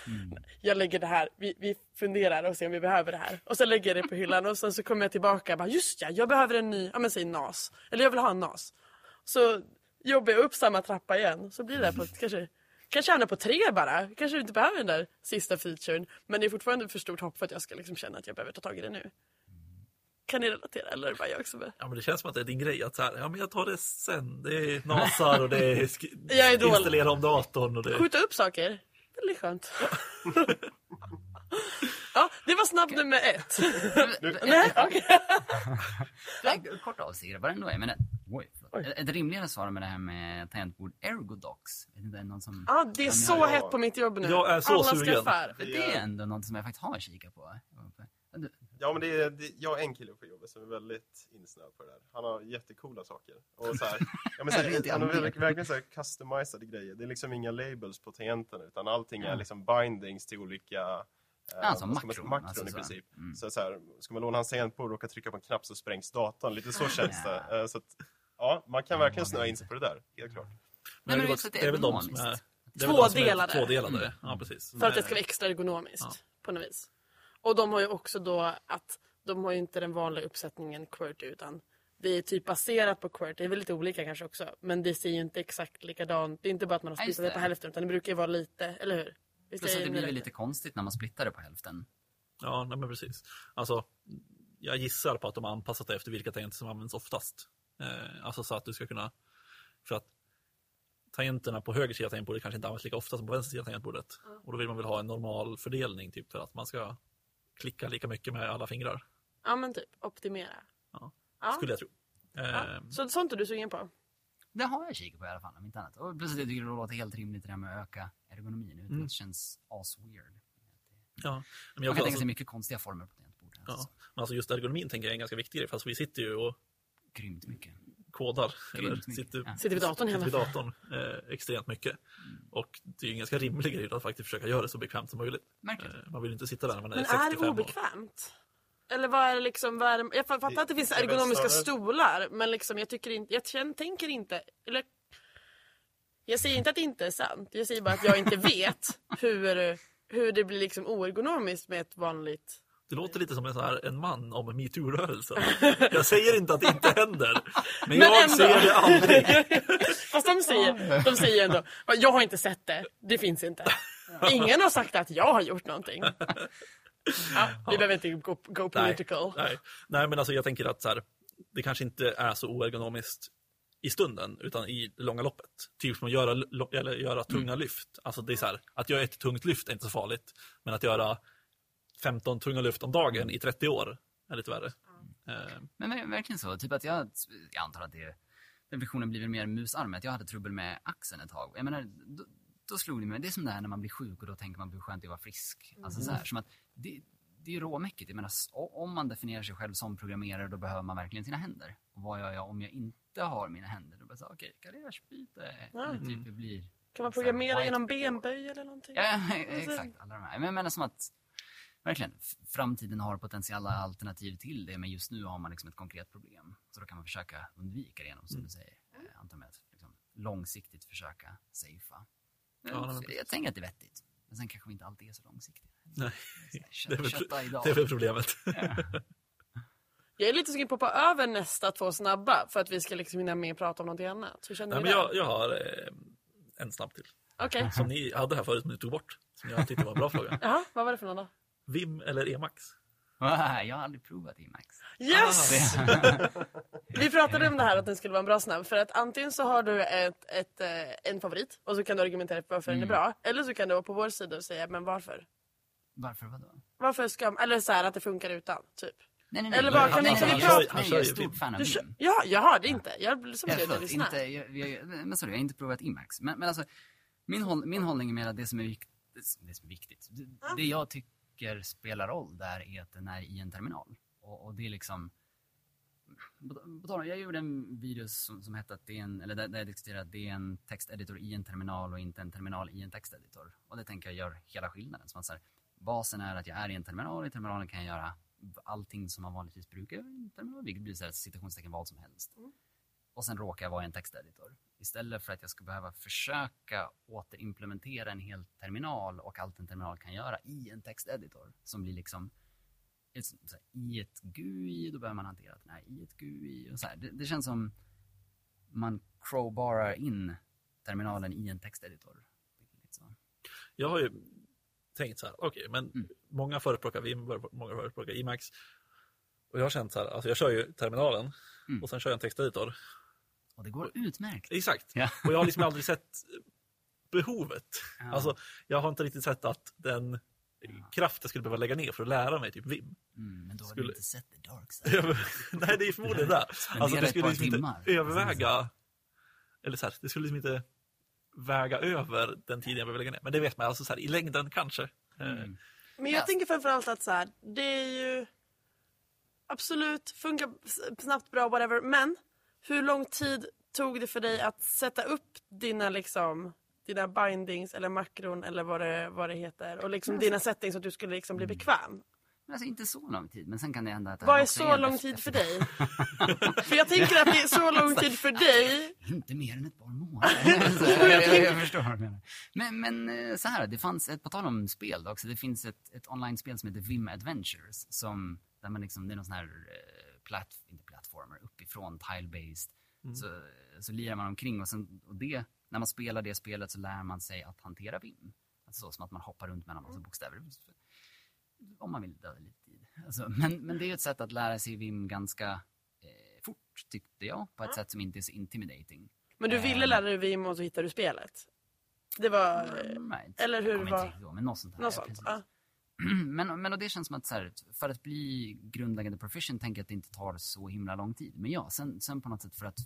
(laughs) jag lägger det här, vi, vi funderar och ser om vi behöver det här. Och så lägger jag det på hyllan och sen så kommer jag tillbaka och bara just ja, jag behöver en ny, ja men säg NAS. Eller jag vill ha en NAS. Så jobbar jag upp samma trappa igen. Så blir det på kanske, kanske hamnar på tre bara. Kanske inte behöver den där sista featuren. Men det är fortfarande för stort hopp för att jag ska liksom känna att jag behöver ta tag i det nu. Kan ni relatera eller är det bara jag som är? Ja, men det känns som att det är din grej att så här, ja men jag tar det sen. Det är nasar och det är sk- (laughs) Jag är installera om datorn och det... Skjuta upp saker. Väldigt skönt. (laughs) ja, det var snabb nummer ett. (laughs) Nej, okej. Nej, Kort avstickare bara ändå. Jag menar, oj, förlåt. Ett- rimligare svar med det här med tangentbord Ergodox. Vet inte, någon som... Ja, det är så Ja. hett på mitt jobb nu. Jag är så Alla sugen. skaffar. För det är ändå något som jag faktiskt har kikat på. Ja, men det är, det, jag har en kille på jobbet som är väldigt insnöad på det där. Han har jättecoola saker. Och så här, ja, men så (laughs) här, han har verkligen så här customizade grejer. Det är liksom inga labels på tangenterna utan allting är liksom bindings till olika eh, Alltså vad ska man- makron, makron alltså i så. princip. Mm. Så, så här, ska man låna hans tangentbord och råka trycka på en knapp så sprängs datorn. Lite så (laughs) känns det. Eh, Så att, ja, man kan verkligen snöa in sig på det där. Helt klart. men så att det är det är väl de som är... det är väl de som är Tvådelade. Tvådelade, Mm. ja precis. För att det ska vara extra ergonomiskt Ja. på något vis. Och de har ju också då att de har ju inte den vanliga uppsättningen QWERTY utan det är typ baserat på QWERTY. Det är väl lite olika kanske också. Men det ser ju inte exakt likadant. Det är inte bara att man har splittat det på det. hälften utan det brukar ju vara lite, eller hur? Visst Plus att det blir väl lite konstigt när man splittar det på hälften. Ja, nej, men precis. Alltså, jag gissar på att de har anpassat det efter vilka tangenter som används oftast. Eh, alltså så att du ska kunna... För att tangenterna på höger sida av tangentbordet kanske inte används lika ofta som på vänster sida av tangentbordet. Och då vill man väl ha en normal fördelning typ för att man ska klicka lika mycket med alla fingrar. Ja men typ, optimera. Ja, Ja. Skulle jag tro. Ja. Eh, Så sånt är du sugen på? Det har jag kikat på i alla fall, om inte annat. Och plus att jag tycker det låter helt rimligt det där med att öka ergonomin utan Mm. det känns as-weird. ja. Men Man jag kan också, tänka alltså, sig mycket konstiga former på tangentbord. ja. Alltså. Men alltså just ergonomin tänker jag är en ganska viktig grej. Fast vi sitter ju och Grymt mycket. kodar. Grymt eller sitter, Ja. Sitter vid datorn sitter hemma. vid datorn eh, extremt mycket. Och det är ju en ganska rimlig grej att faktiskt försöka göra det så bekvämt som möjligt. Märkligt. Eh, man vill inte sitta där när man är Men 65 är det och- obekvämt? Eller vad är det liksom, vad är det, jag fattar Det- att det finns är ergonomiska stolar men liksom jag tycker inte, jag känner, tänker inte, eller jag säger inte att det inte är sant, jag säger bara att jag inte (laughs) vet hur, hur det blir liksom oergonomiskt med ett vanligt Det låter lite som en, sån här, en man om metoo-rörelsen. Jag säger inte att det inte händer, men, Men jag ändå. ser det aldrig. (laughs) Fast de säger, de säger ändå, jag har inte sett det, det finns inte. Ingen har sagt att jag har gjort någonting. Ja, vi behöver inte go, go Nej, political. nej. nej, men alltså jag tänker att så här, det kanske inte är så oergonomiskt i stunden, utan i det långa loppet. Typ som att göra, eller göra tunga lyft. Alltså det är så här, att göra ett tungt lyft är inte så farligt, men att göra 15 tunga lyft om dagen i 30 år är lite värre. Eh, Men ver- verkligen så. Typ att jag, jag antar att det, den versionen blir väl mer musarm. Att jag hade trubbel med axeln ett tag. Jag menar, då, då slog det mig. Det är som det här när man blir sjuk och då tänker man att det är skönt att vara frisk. Alltså så här, som att det, det är ju råmäckigt. Jag menar, om man definierar sig själv som programmerare då behöver man verkligen sina händer. Och vad gör jag om jag inte har mina händer? Då bara så, okej, karriärsbyte. Ja. Eller typ det blir... Kan man programmera genom benböj eller någonting? Ja, (laughs) exakt. Alla de här. Men jag menar som att verkligen, framtiden har potentiella alternativ till det, men just nu har man liksom ett konkret problem. Så då kan man försöka undvika det genom, som du säger, eh, antar mig att liksom, långsiktigt försöka safea. Ja, jag, tänker att det är vettigt. Men sen kanske vi inte alltid är så långsiktiga. nej, Kött, det är väl, kötta idag. det är väl problemet. (laughs) Jag är lite sugen på att hoppa över nästa två snabba för att vi ska liksom hinna med och prata om någonting annat. Hur känner Nej, ni men jag, jag har eh, en snabb till. Okej. Som ni hade här förut men ni tog bort. Som jag tyckte var en bra fråga. (laughs) Jaha, vad var det för någon då? Vim eller Emax? Jag har aldrig provat Emax. Yes! Ah. (laughs) Vi pratade om det här att den skulle vara en bra snabb. För att antingen så har du ett, ett, eh, en favorit och så kan du argumentera för varför den är Mm. bra. Eller så kan du vara på vår sida och säga, men varför? Varför vadå? Varför ska Eller så här att det funkar utan, typ. Nej, nej, nej. Eller bara, jag- kan vi- kan jag- prata- Han Nej, kör jag är ju stor Vim. fan av Vim. ja, jag hörde inte. Jag som Ja, förlåt, lyssna. inte, jag, jag, men sorry, jag har inte provat Emacs. Men, men alltså, min, håll, min hållning är mer att det som är viktigt, det som är viktigt, det, det jag tycker spelar roll där är att den är i en terminal. Och, och det är liksom, jag gjorde en video som, som hette att det är en, eller där, där jag diskuterade att det är en texteditor i en terminal och inte en terminal i en texteditor. Och det tänker jag gör hela skillnaden. Så man säger, basen är att jag är i en terminal och i terminalen kan jag göra allting som man vanligtvis brukar i en terminal, vilket blir så här, citationstecken vad som helst och sen råkar jag vara i en texteditor. Istället för att jag ska behöva försöka återimplementera en hel terminal och allt en terminal kan göra i en texteditor som blir liksom här, i ett GUI, då behöver man hantera att den är i ett GUI och så här. Det, det känns som man crowbarar in terminalen i en texteditor. Så. Jag har ju tänkt så här, okej, men Mm. många förespråkar Vim, många förespråkar Emacs. Och jag har känt så här, alltså jag kör ju terminalen Mm. och sen kör jag en texteditor. Och det går utmärkt. Exakt. Ja. Och jag har liksom aldrig sett behovet. Ja. Alltså, jag har inte riktigt sett att den kraft jag skulle behöva lägga ner för att lära mig typ Vim. Mm, men då har skulle- du inte sett the dark side. (laughs) Nej, det är förmodligen det. (laughs) Alltså, det skulle liksom inte överväga, eller så här, det skulle liksom inte väga över den tiden jag behöver lägga ner. Men det vet man, alltså så här, i längden kanske. Eh, Mm. Men jag Ja. tänker framförallt att så här, det är ju... absolut, funkar snabbt, bra, whatever. Men hur lång tid tog det för dig att sätta upp dina liksom dina bindings eller makron eller vad det, vad det heter och liksom dina settings så att du skulle liksom bli bekväm. Men alltså inte så lång tid, men sen kan det hända att det Vad är så lång efter- tid för dig? (laughs) för jag tänker att det är så lång tid för dig. Inte mer än ett par månader. Jag, (laughs) jag, jag förstår vad du menar. Men, men eh, så här, det fanns, ett, på tal om spel då också, det finns ett, ett online-spel som heter Vim Adventures. Som, där man liksom, det är någon sån här, eh, platt, inte plattformer, uppifrån, tile-based. Så, så lirar man omkring och, sen, och det, när man spelar det spelet så lär man sig att hantera Vim. Alltså så som att man hoppar runt mellan massa bokstäver. Om man vill döda lite tid. Alltså, men, men det är ett sätt att lära sig Vim ganska eh, fort, tyckte jag. På ett sätt som inte är så intimidating. Men du ville lära dig Vim och så hittade du spelet. Det var... Right. eller hur var- inte men något sånt här. Något sånt. Ja. (clears throat) men, men och det känns som att så här, för att bli grundläggande proficient tänker jag att det inte tar så himla lång tid. Men ja, sen, sen på något sätt för att,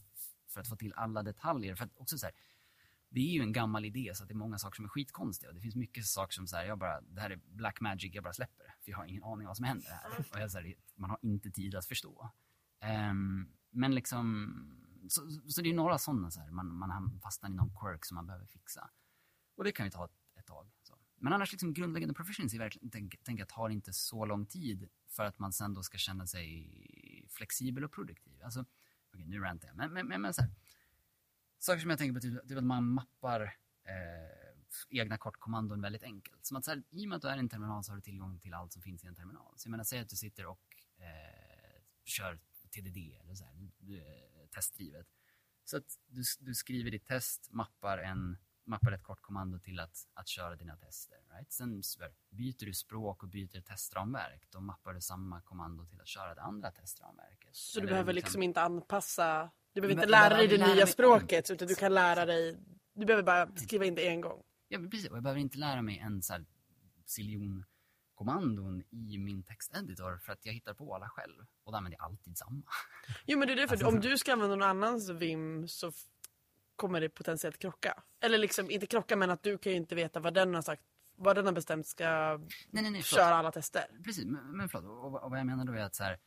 för att få till alla detaljer. För att också så här, det är ju en gammal idé så att det är många saker som är skitkonstiga. Och det finns mycket saker som så här, jag bara, det här är black magic, jag bara släpper det. För jag har ingen aning vad som händer här. Och jag, så här, man har inte tid att förstå. Um, men liksom, så, så det är några sådana så här, man, man fastnar i någon quirk som man behöver fixa. Och det kan ju ta ett, ett tag. Men annars liksom grundläggande proficiency verkligen, tänk, tänk jag tar inte så lång tid för att man sen då ska känna sig flexibel och produktiv. Alltså, okay, nu rantar jag, men, men, men, men så här. Saker som jag tänker på, typ, typ att man mappar eh, egna kortkommandon väldigt enkelt. Som att så här, i och med att du är i en terminal så har du tillgång till allt som finns i en terminal. Så jag menar, säg att du sitter och eh, kör TDD eller så här, eh, testdrivet. Så att du, du skriver ditt test, mappar, en, mappar ett kort kommando till att, att köra dina tester. Right? Sen byter du språk och byter testramverk, då mappar du samma kommando till att köra det andra testramverket. Så du Eller behöver liksom inte anpassa, du behöver inte lära dig det lära nya språket utan du kan lära dig, du behöver bara skriva in det en gång. Ja, precis. Och jag behöver inte lära mig en så här ziljon kommandon i min texteditor för att jag hittar på alla själv. Och då använder jag alltid samma. Jo men det är det för Alltså, om du ska använda någon annans Vim så kommer det potentiellt krocka. Eller liksom inte krocka men att du kan ju inte veta vad den har sagt, vad den har bestämt ska Nej, nej, nej. köra alla tester. Precis, men, men förlåt. Och, och vad jag menar då är att så här,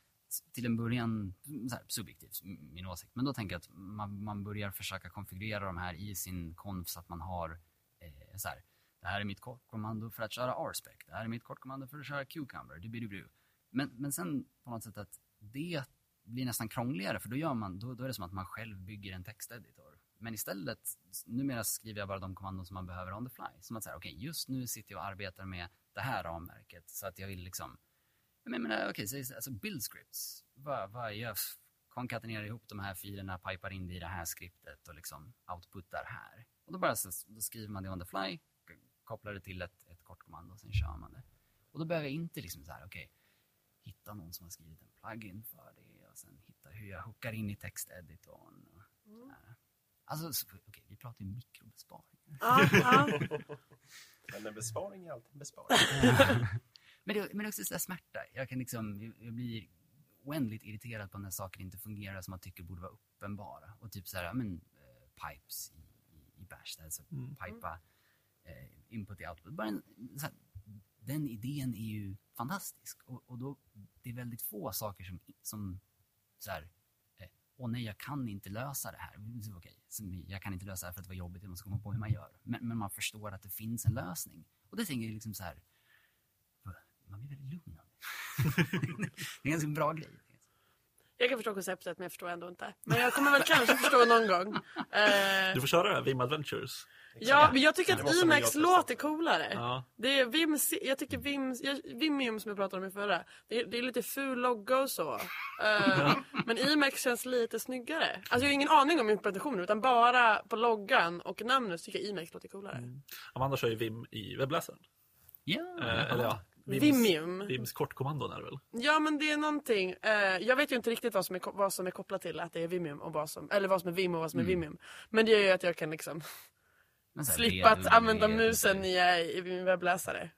till en början, så här, subjektivt, min åsikt, men då tänker jag att man, man börjar försöka konfigurera de här i sin konf så att man har eh, så här, det här är mitt kortkommando för att köra RSpec, det här är mitt kortkommando för att köra Cucumber, du du men, men sen på något sätt att det blir nästan krångligare för då, gör man, då, då är det som att man själv bygger en texteditor. Men istället, numera skriver jag bara de kommandon som man behöver on the fly. Som att säga, okej, just nu sitter jag och arbetar med det här ramverket så att jag vill liksom jag menar, okej, så, alltså build scripts. Vad, vad jag konkatenerar ihop de här filerna, pipar in det i det här skriptet och liksom outputtar här. Och då bara så, då skriver man det on the fly, kopplar det till ett, ett kort kommando och sen kör man det. Och då behöver jag inte liksom så här, okej, hitta någon som har skrivit en plugin för det och sen hitta hur jag hookar in i texteditorn. Och här. Alltså, så- okej, vi pratar ju mikrobesparing. Ja, ja. (laughs) Men en besparing är alltid en besparing. Men det, men det också så smärta. Jag kan liksom, jag- jag blir oändligt irriterad på när saker inte fungerar som man tycker borde vara uppenbara. Och typ så här, men, eh, pipes i, i, i bash, alltså pipa eh, input i output. Bara en, så här, den idén är ju fantastisk. Och, och då, det är väldigt få saker som, som så här, åh nej, jag kan inte lösa det här. Så, så jag kan inte lösa det här för att det var jobbigt, jag måste komma på hur man gör. Men, men man förstår att det finns en lösning. Och det tänker jag liksom så här, man blir väldigt lugn av det. (laughs) det är en ganska bra grej. Jag kan förstå konceptet men jag förstår ändå inte. Men jag kommer väl kanske förstå någon gång. Du får köra det här, Vim Adventures. Ja, men jag tycker att Emacs testa. låter coolare. Ja. Det är Vim, jag tycker Vim, jag- Vimium som jag pratade om i förra, det är, det är lite ful logga och så. Eh, (laughs) men Emacs känns lite snyggare. Alltså jag har ingen aning om implementationen utan bara på loggan och namnet tycker jag Emacs låter coolare. Amanda kör ju Vim i webbläsaren. Ja, Eh, eller ja, Vims, Vimium. Vims kortkommandon är det väl? Ja men det är någonting. Eh, jag vet ju inte riktigt vad som, är, vad som är kopplat till att det är Vimium och vad som, eller vad som är Vim och vad som är Vimium. Men det gör ju att jag kan liksom så slippa att använda musen i, i min webbläsare.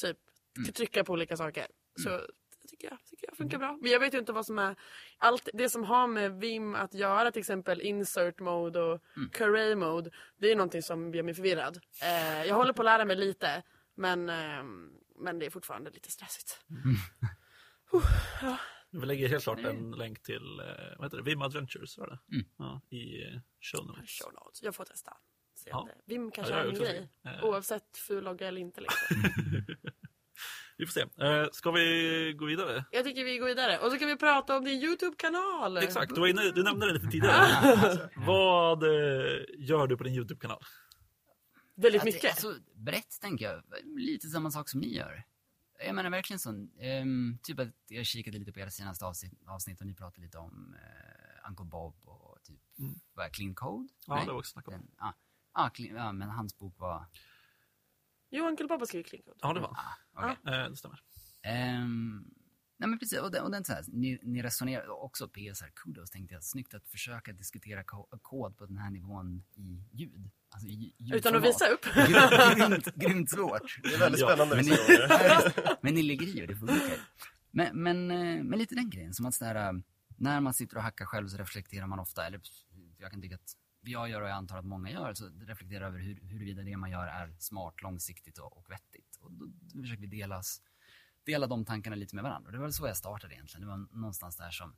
Typ Mm. trycka på olika saker. Så det tycker jag, tycker jag funkar bra. Men jag vet ju inte vad som är allt det som har med Vim att göra, till exempel insert mode och Mm. curray mode. Det är någonting som gör mig förvirrad. Eh, jag håller på att lära mig lite, men, ehm, men det är fortfarande lite stressigt. Mm. Huh, ja. Vi lägger helt klart en länk till, eh, vad heter det, Vim Adventures var det? Mm. Ja, i eh, show notes. Show notes. Jag får testa. Se Ja. Vim kanske Ja, jag är tror grej. det. Eh. Oavsett fullogga eller inte. Liksom. (laughs) Vi får se. Eh, ska vi gå vidare? Jag tycker vi går vidare. Och så kan vi prata om din YouTube-kanal. Exakt, du, inne, du nämnde det lite tidigare. (laughs) Vad eh, gör du på din YouTube-kanal? Väldigt det- mycket. Alltså, brett tänker jag. Lite samma sak som ni gör. Jag menar verkligen så. ehm, typ att jag kikade lite på era senaste avsnitt, avsnitt och ni pratade lite om uh, Uncle Bob och typ vad är Clean Code? Mm. Ja, Nej? det var också snack om. Den, ah, ah, ja, men hans bok var... Jo, Uncle Bob har skrivit Code. Ja, det var okej. eh, Det stämmer. Ehm, nej men precis, och den, och den så här, ni, ni resonerar också PS här, kudos tänkte jag, snyggt att försöka diskutera ko- kod på den här nivån i ljud. Alltså i ljudformat. Utan att visa upp. (laughs) Grymt, grymt, svårt. Det är väldigt Ja, spännande Men ni, (laughs) men ni ligger i och det funkar. Men, men, eh, men lite den grejen, som att sådär, när man sitter och hackar själv så reflekterar man ofta, eller jag kan tycka att jag gör och jag antar att många gör, så reflekterar över hur, huruvida det man gör är smart, långsiktigt och, och vettigt. Och då, då försöker vi delas, dela de tankarna lite med varandra. Och det var väl så jag startade egentligen. Det var någonstans där som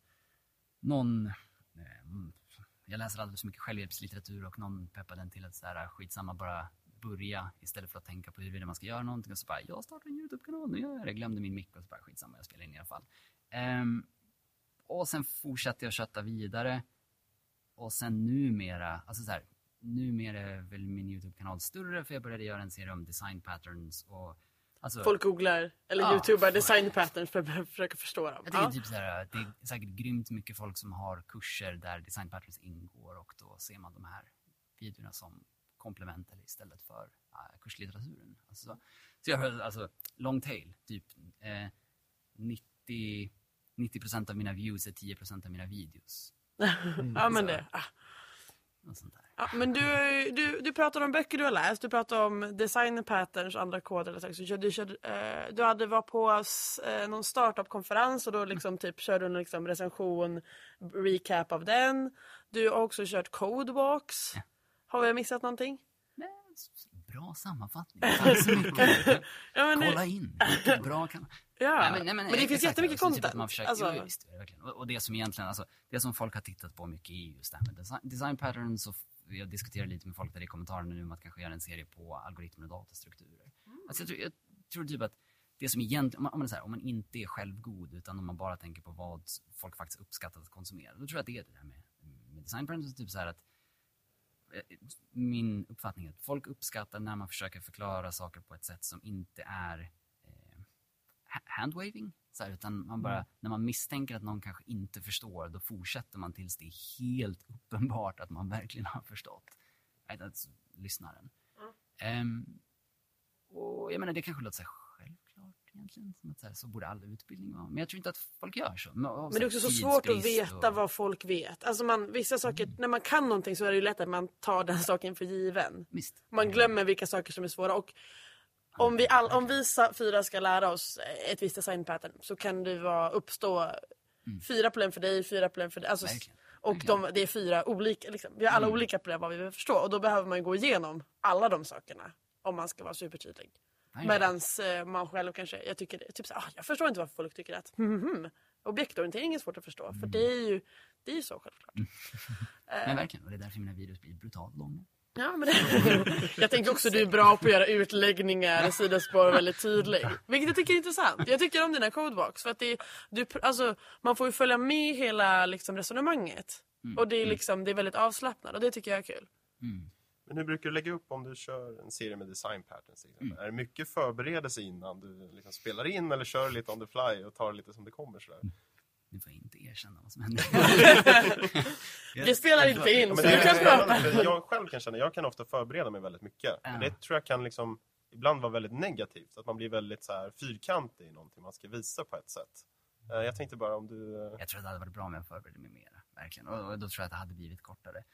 någon, eh, jag läser alldeles för mycket självhjälpslitteratur och någon peppade den till att sådär, skitsamma bara börja istället för att tänka på huruvida man ska göra någonting och så bara, jag startar en YouTube-kanal, nu gör jag det. Glömde min mick och så bara, skitsamma, jag spelar in i alla fall. Ehm, och sen fortsatte jag kötta vidare. Och sen numera, alltså så här, numera är väl min YouTube-kanal större för jag började göra en serie om design patterns och alltså, Folk googlar eller Ja, youtubar folk- design patterns för att försöka förstå dem. Jag tänker Ja. typ så här, det är säkert grymt mycket folk som har kurser där design patterns ingår och då ser man de här videorna som komplement eller istället för uh, kurslitteraturen. Alltså, så, så jag har alltså long tail, typ eh, 90, 90% av mina views är 10% av mina videos. Ja, men det. Ah. Ja, men du, du, du pratar om böcker du har läst, du pratar om design patterns andra koder. eller så. Så du, körde, eh, du hade var på eh, någon startup-konferens och då liksom typ körde du en liksom recension, recap av den. Du har också kört codewalks. Ja. Har jag missat någonting? Bra sammanfattning. Tack så mycket. (laughs) Ja, men, Kolla in. Vilket bra kan... ja. Nej, men, nej, men, men det finns exakt, jättemycket alltså, typ content. att man försöker, alltså, jo, visst. Och, och det som egentligen, alltså, det som folk har tittat på mycket är just det här med design, design patterns och jag diskuterar lite med folk där i kommentarerna nu om att kanske göra en serie på algoritmer och datastrukturer. Alltså, jag, tror, jag tror typ att det som egentligen, om man, om, man här, om man inte är självgod utan om man bara tänker på vad folk faktiskt uppskattar att konsumera, då tror jag att det är det där med, med design patterns, typ så här att min uppfattning är att folk uppskattar när man försöker förklara saker på ett sätt som inte är eh, ha- handwaving. Så här, utan man bara, när man misstänker att någon kanske inte förstår, då fortsätter man tills det är helt uppenbart att man verkligen har förstått. Alltså, lyssnaren. Ehm, och jag menar, det kanske låter så här egentligen. Som att så, här, så borde all utbildning vara. Men jag tror inte att folk gör så. Men, Men det är också så svårt att veta vad folk vet. Alltså man, vissa saker, Mm. när man kan någonting så är det ju lätt att man tar den (laughs) saken för given. Visst. Man glömmer vilka saker som är svåra. Och om vi, all, om vi fyra ska lära oss ett visst design pattern så kan det vara, uppstå fyra problem för dig, fyra problem för dig. Alltså, Mm. Verkligen. och de, det är fyra olika, liksom. vi har alla Mm. olika problem vad vi vill förstå. Och då behöver man gå igenom alla de sakerna. Om man ska vara supertydlig. Medans eh, man själv kanske, jag tycker typ så, ah, jag förstår inte varför folk tycker att hmm, hmm, objektorientering är svårt att förstå. Mm. För det är ju, det är ju så självklart. (laughs) Men verkligen, och det är därför mina videos blir brutalt långa. Ja, men (laughs) jag tänker också att du är bra på att göra utläggningar, sidospår och väldigt tydlig. (laughs) Vilket jag tycker är intressant. Jag tycker om dina codebox. För att det, är- du, alltså, man får ju följa med hela liksom, resonemanget. Och det är, liksom, det är väldigt avslappnat och det tycker jag är kul. Mm. Men hur brukar du lägga upp om du kör en serie med design patterns? till exempel? Mm. Är det mycket förberedelse innan du liksom spelar in eller kör lite on the fly och tar det lite som det kommer? Sådär? Nu får jag inte erkänna vad som händer. (laughs) Vi spelar inte in Ja, så men det du kan prata. jag själv kan känna, jag kan ofta förbereda mig väldigt mycket. Ja. Men det tror jag kan liksom ibland vara väldigt negativt. Att man blir väldigt så här fyrkantig i någonting man ska visa på ett sätt. Eh, Jag tänkte bara om du... eh, Jag tror att det hade varit bra om jag förberedde mig mera. Verkligen. Och, och då tror jag att det hade blivit kortare.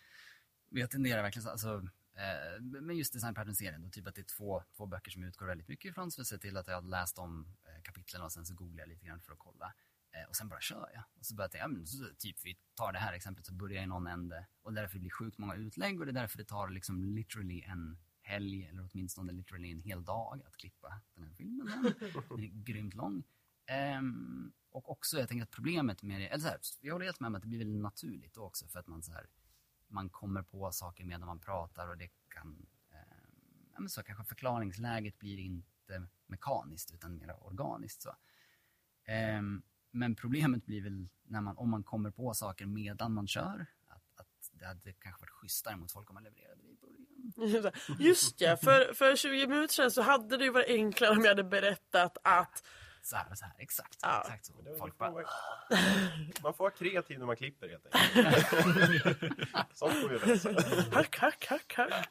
Men jag tenderar verkligen så, alltså, eh, med just Design Pattern-serien, då typ att det är två, två böcker som utgår väldigt mycket ifrån. Så jag ser till att jag har läst om eh, kapitlen och sen så googlar jag lite grann för att kolla. Eh, och sen bara kör jag. Och så börjar jag, ja, men, så, typ vi tar det här exemplet så börjar jag i någon ände. Och därför det blir sjukt många utlägg och det är därför det tar liksom literally en helg eller åtminstone literally en hel dag att klippa den här filmen. Den, (laughs) är grymt lång. Ehm, och också, jag tänker att problemet med det, eller så här, jag håller helt med om att det blir väldigt naturligt också för att man så här, man kommer på saker medan man pratar och det kan, Eh, ja men så kanske förklaringsläget blir inte mekaniskt utan mer organiskt så. Eh, men problemet blir väl när man, om man kommer på saker medan man kör, att, det hade kanske varit schysstare mot folk om man levererade det i början. (laughs) Just ja, för, för 20 minuter sedan så hade det ju varit enklare om jag hade berättat att så här och så här, exakt. Ja. exakt så. Det- Folk bara, Man får vara kreativ när man klipper helt enkelt. (laughs) Sånt får vi lösa. hack, hack, hack, hack.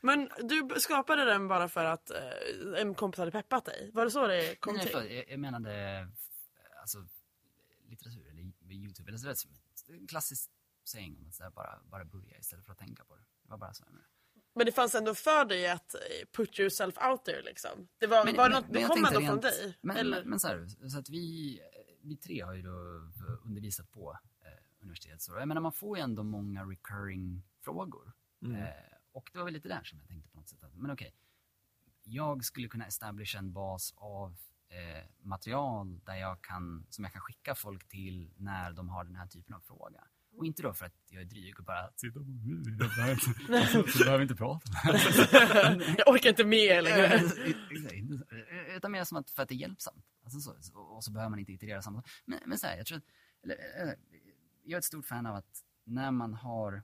Men du skapade den bara för att eh, en kompis hade peppat dig? Var det så det kom Nej, till? för, jag, jag menade eh, alltså, litteratur eller Youtube. Eller så, vet, det är en klassisk saying om att så bara, bara börja istället för att tänka på det. Det var bara så jag menade. Men det fanns ändå för dig att eh, put yourself out there liksom? Det var, var det något, det kom ändå från rent- dig? Men, eller? men, men så här, så att vi, vi tre har ju då undervisat på eh, universitetet. Så jag menar, man får ju ändå många recurring frågor. Mm. Eh, och det var väl lite där som jag tänkte på något sätt. Att, men okej, jag skulle kunna establish en bas av eh, material där jag kan, som jag kan skicka folk till när de har den här typen av fråga. Och inte då för att jag är dryg och bara på jag behöver inte, jag behöver inte prata. jag orkar inte med längre. Exakt. Utan mer som att, för att det är hjälpsamt. Alltså så, så- och så behöver man inte iterera samma sak. Men, men så här, jag tror att, eller, jag är ett stort fan av att när man har,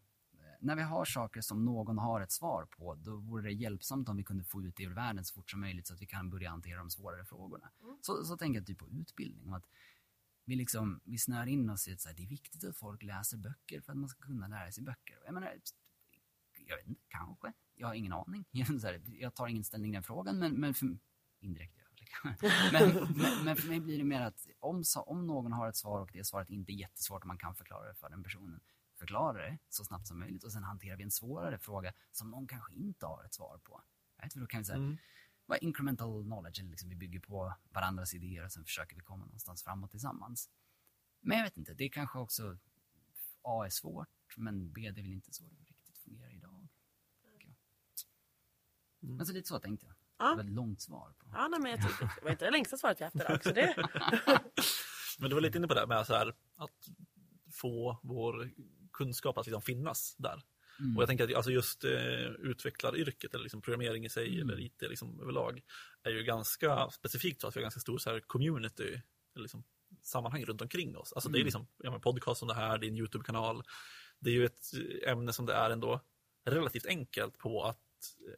när vi har saker som någon har ett svar på, då vore det hjälpsamt om vi kunde få ut det ur världen så fort som möjligt så att vi kan börja hantera de svårare frågorna. Så, så tänker jag typ på utbildning. Om att vi, liksom, vi snör in oss i att så här, det är viktigt att folk läser böcker för att man ska kunna lära sig böcker. Jag menar, jag vet inte, kanske. Jag har ingen aning. (laughs) Jag, tar ingen ställning i den frågan, men, men för, indirekt gör jag liksom. (laughs) men, men, men för mig blir det mer att om, om någon har ett svar och det svaret inte är jättesvårt och man kan förklara det för den personen, förklara det så snabbt som möjligt och sen hanterar vi en svårare fråga som någon kanske inte har ett svar på. Jag vet, för då kan vi säga, Mm vad incremental knowledge, eller liksom vi bygger på varandras idéer och sen försöker vi komma någonstans framåt tillsammans. Men jag vet inte, det är kanske också, A är svårt, men B det är väl inte så det riktigt fungerar idag. Mm. Men så lite så tänkte jag. Ja. Det var ett långt svar. På. Ja, nej, men jag tyckte, det var inte det längsta svaret jag haft idag. Så det, (laughs) Men du var lite inne på det med så här, att få vår kunskap att liksom finnas där. Mm. Och jag tänker att alltså just eh, utvecklaryrket eller liksom programmering i sig Mm. eller IT liksom överlag är ju ganska specifikt så att vi har ganska stor så här community eller liksom sammanhang runt omkring oss. Alltså det är Mm. liksom ja, podcast som det här, det är en YouTube-kanal. Det är ju ett eh, ämne som det är ändå relativt enkelt på att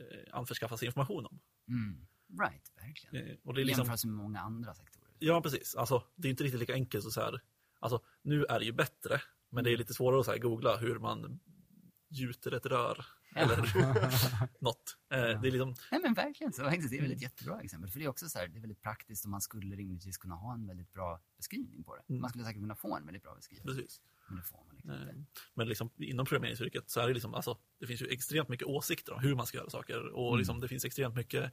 eh, anförskaffa sig information om. Mm. Right, verkligen. Eh, och det är liksom, jämförelse med många andra sektorer. Ja, precis. Alltså, det är inte riktigt lika enkelt så, så här. Alltså, nu är det ju bättre, men det är lite svårare att så här, googla hur man gjuter ett rör eller (laughs) något. Eh, det är liksom, Nej men verkligen så. Det är väl ett jättebra exempel. För det är också så här, det är väldigt praktiskt och man skulle rimligtvis kunna ha en väldigt bra beskrivning på det. Mm. Man skulle säkert kunna få en väldigt bra beskrivning. precis. Men det får man liksom Eh, inte. Men liksom, inom programmeringsyrket så är det liksom, alltså, det finns ju extremt mycket åsikter om hur man ska göra saker och Mm. liksom, det finns extremt mycket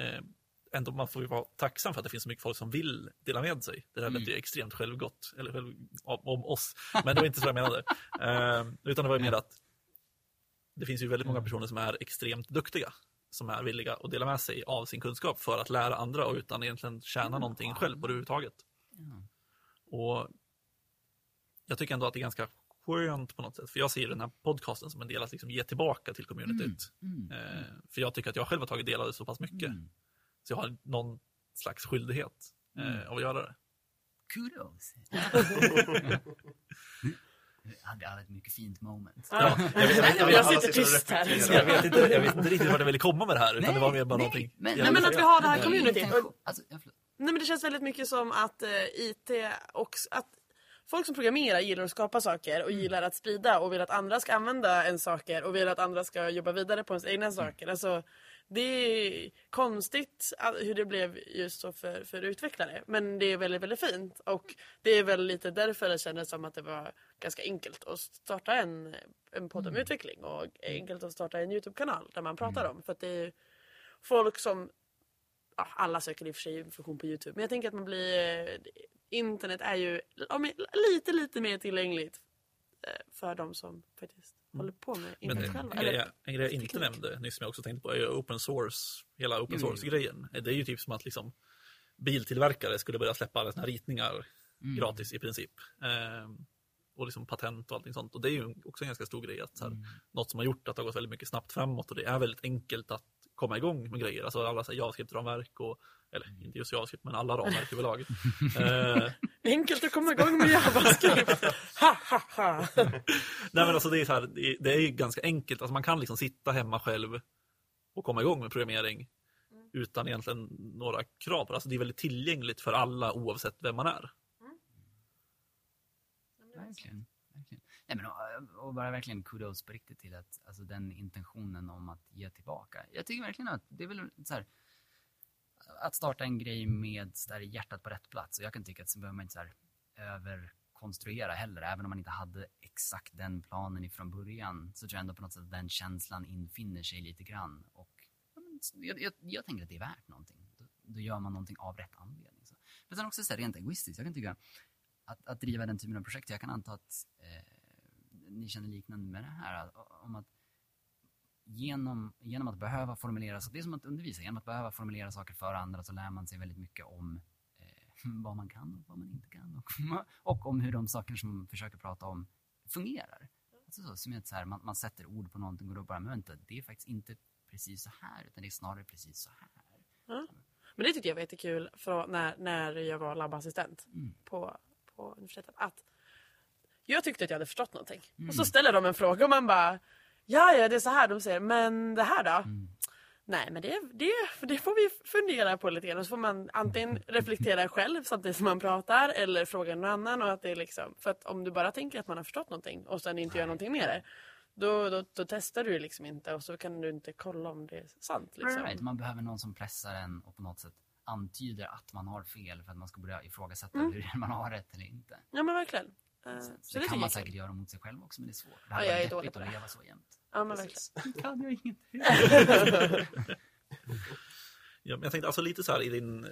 eh, Ändå man får ju vara tacksam för att det finns så mycket folk som vill dela med sig. Det där lät Mm. ju extremt självgott, eller själv, om, om oss. Men det var inte så jag menade. (laughs) Eh, utan det var ju mer att det finns ju väldigt många personer som är extremt duktiga. Som är villiga att dela med sig av sin kunskap för att lära andra och utan egentligen tjäna någonting själv på det överhuvudtaget. Ja. Och jag tycker ändå att det är ganska skönt på något sätt. För jag ser den här podcasten som en del att liksom ge tillbaka till communityt. Mm. Eh, för jag tycker att jag själv har tagit del av det så pass mycket. Mm. Så jag har någon slags skyldighet eh, Mm. av att göra det. Kudos. (laughs) (laughs) (laughs) Hade alla ett mycket fint moment. ja. jag vet- jag vet- jag vet- jag alla sitter tyst här. Jag vet, inte, jag vet inte riktigt vart jag ville komma med det här, utan det var mer bara någonting. men, jag Nej, men att vi har det här communityt. Alltså, nej, men det känns väldigt mycket som att eh, IT och att folk som programmerar gillar att skapa saker och gillar att sprida och vill att andra ska använda en saker och vill att andra ska jobba vidare på ens egna saker. Alltså, det är konstigt hur det blev just så för, för utvecklare. Men det är väldigt, väldigt fint. Och det är väl lite därför det kändes som att det var ganska enkelt att starta en, en podd om utveckling och enkelt att starta en YouTube-kanal där man pratar om. För att det är folk som ja, alla söker i och för sig information på Youtube. Men jag tänker att man blir... Internet är ju lite, lite mer tillgängligt eh, för de som faktiskt håller på med Mm. Men internet en själva. grej, en grej jag inte teknik. nämnde nyss som jag också tänkte på är open source, hela open jo. source-grejen. Det är ju typ som att liksom biltillverkare skulle börja släppa alla sina ritningar Mm. gratis i princip. Eh, och liksom patent och allting sånt. Och det är ju också en ganska stor grej. Att, så här, Mm. Något som har gjort att det har gått väldigt mycket snabbt framåt och det är väldigt enkelt att komma igång med grejer. Alltså alla JavaScript-ramverk och, eller Mm. inte just JavaScript, men alla ramverk (laughs) överlag. (laughs) eh, Enkelt att komma igång med JavaScript. ha, ha, ha. (laughs) Nej men alltså det är, så här, det är- ganska enkelt. Alltså man kan liksom sitta hemma själv och komma igång med programmering utan egentligen några krav. Alltså det är väldigt tillgängligt för alla oavsett vem man är. Verkligen. verkligen. Nej, men, och, och bara verkligen kudos på riktigt till att, alltså, den intentionen om att ge tillbaka. Jag tycker verkligen att det är väl så här, att starta en grej med så där, hjärtat på rätt plats. Och jag kan tycka att så behöver man inte så här, överkonstruera heller. Även om man inte hade exakt den planen ifrån början så tror jag ändå på något sätt att den känslan infinner sig lite grann. Och ja, men, jag, jag, jag tänker att det är värt någonting. Då, då gör man någonting av rätt anledning. Så. Men sen också så här, rent egoistiskt. Jag kan tycka att, att driva den typen av projekt. Jag kan anta att eh, ni känner liknande med det här. Om att genom, genom att behöva formulera, så det är som att undervisa, genom att behöva formulera saker för andra så lär man sig väldigt mycket om eh, vad man kan och vad man inte kan. Och, (laughs) och om hur de saker som man försöker prata om fungerar. Alltså så, som att så här, man, man sätter ord på någonting och då bara, men vänta, det är faktiskt inte precis så här, utan det är snarare precis så här. Men det tyckte jag var jättekul för när, när jag var labbassistent Mm. på, på universitetet. Att jag tyckte att jag hade förstått någonting. Och Mm. så ställer de en fråga och man bara Ja, ja, det är så här de säger. Men det här då? Mm. Nej, men det, det, det får vi fundera på lite grann. Och så får man antingen reflektera själv samtidigt som man pratar eller fråga någon annan. Och att det är liksom, för att om du bara tänker att man har förstått någonting och sen inte gör någonting med det. Då, då, då testar du liksom inte och så kan du inte kolla om det är sant. Liksom. Right. Man behöver någon som pressar en och på något sätt antyder att man har fel för att man ska börja ifrågasätta Mm. hur man har rätt eller inte. Ja men verkligen. Eh, Så, Så, det, det kan man säkert göra mot sig själv också, men det är svårt. Det Ja, hade jag varit är dålig deppigt på att det. leva så jämt. Ja men Precis. verkligen. (laughs) kan jag ingenting. (laughs) Ja, men jag tänkte alltså lite så här i din eh,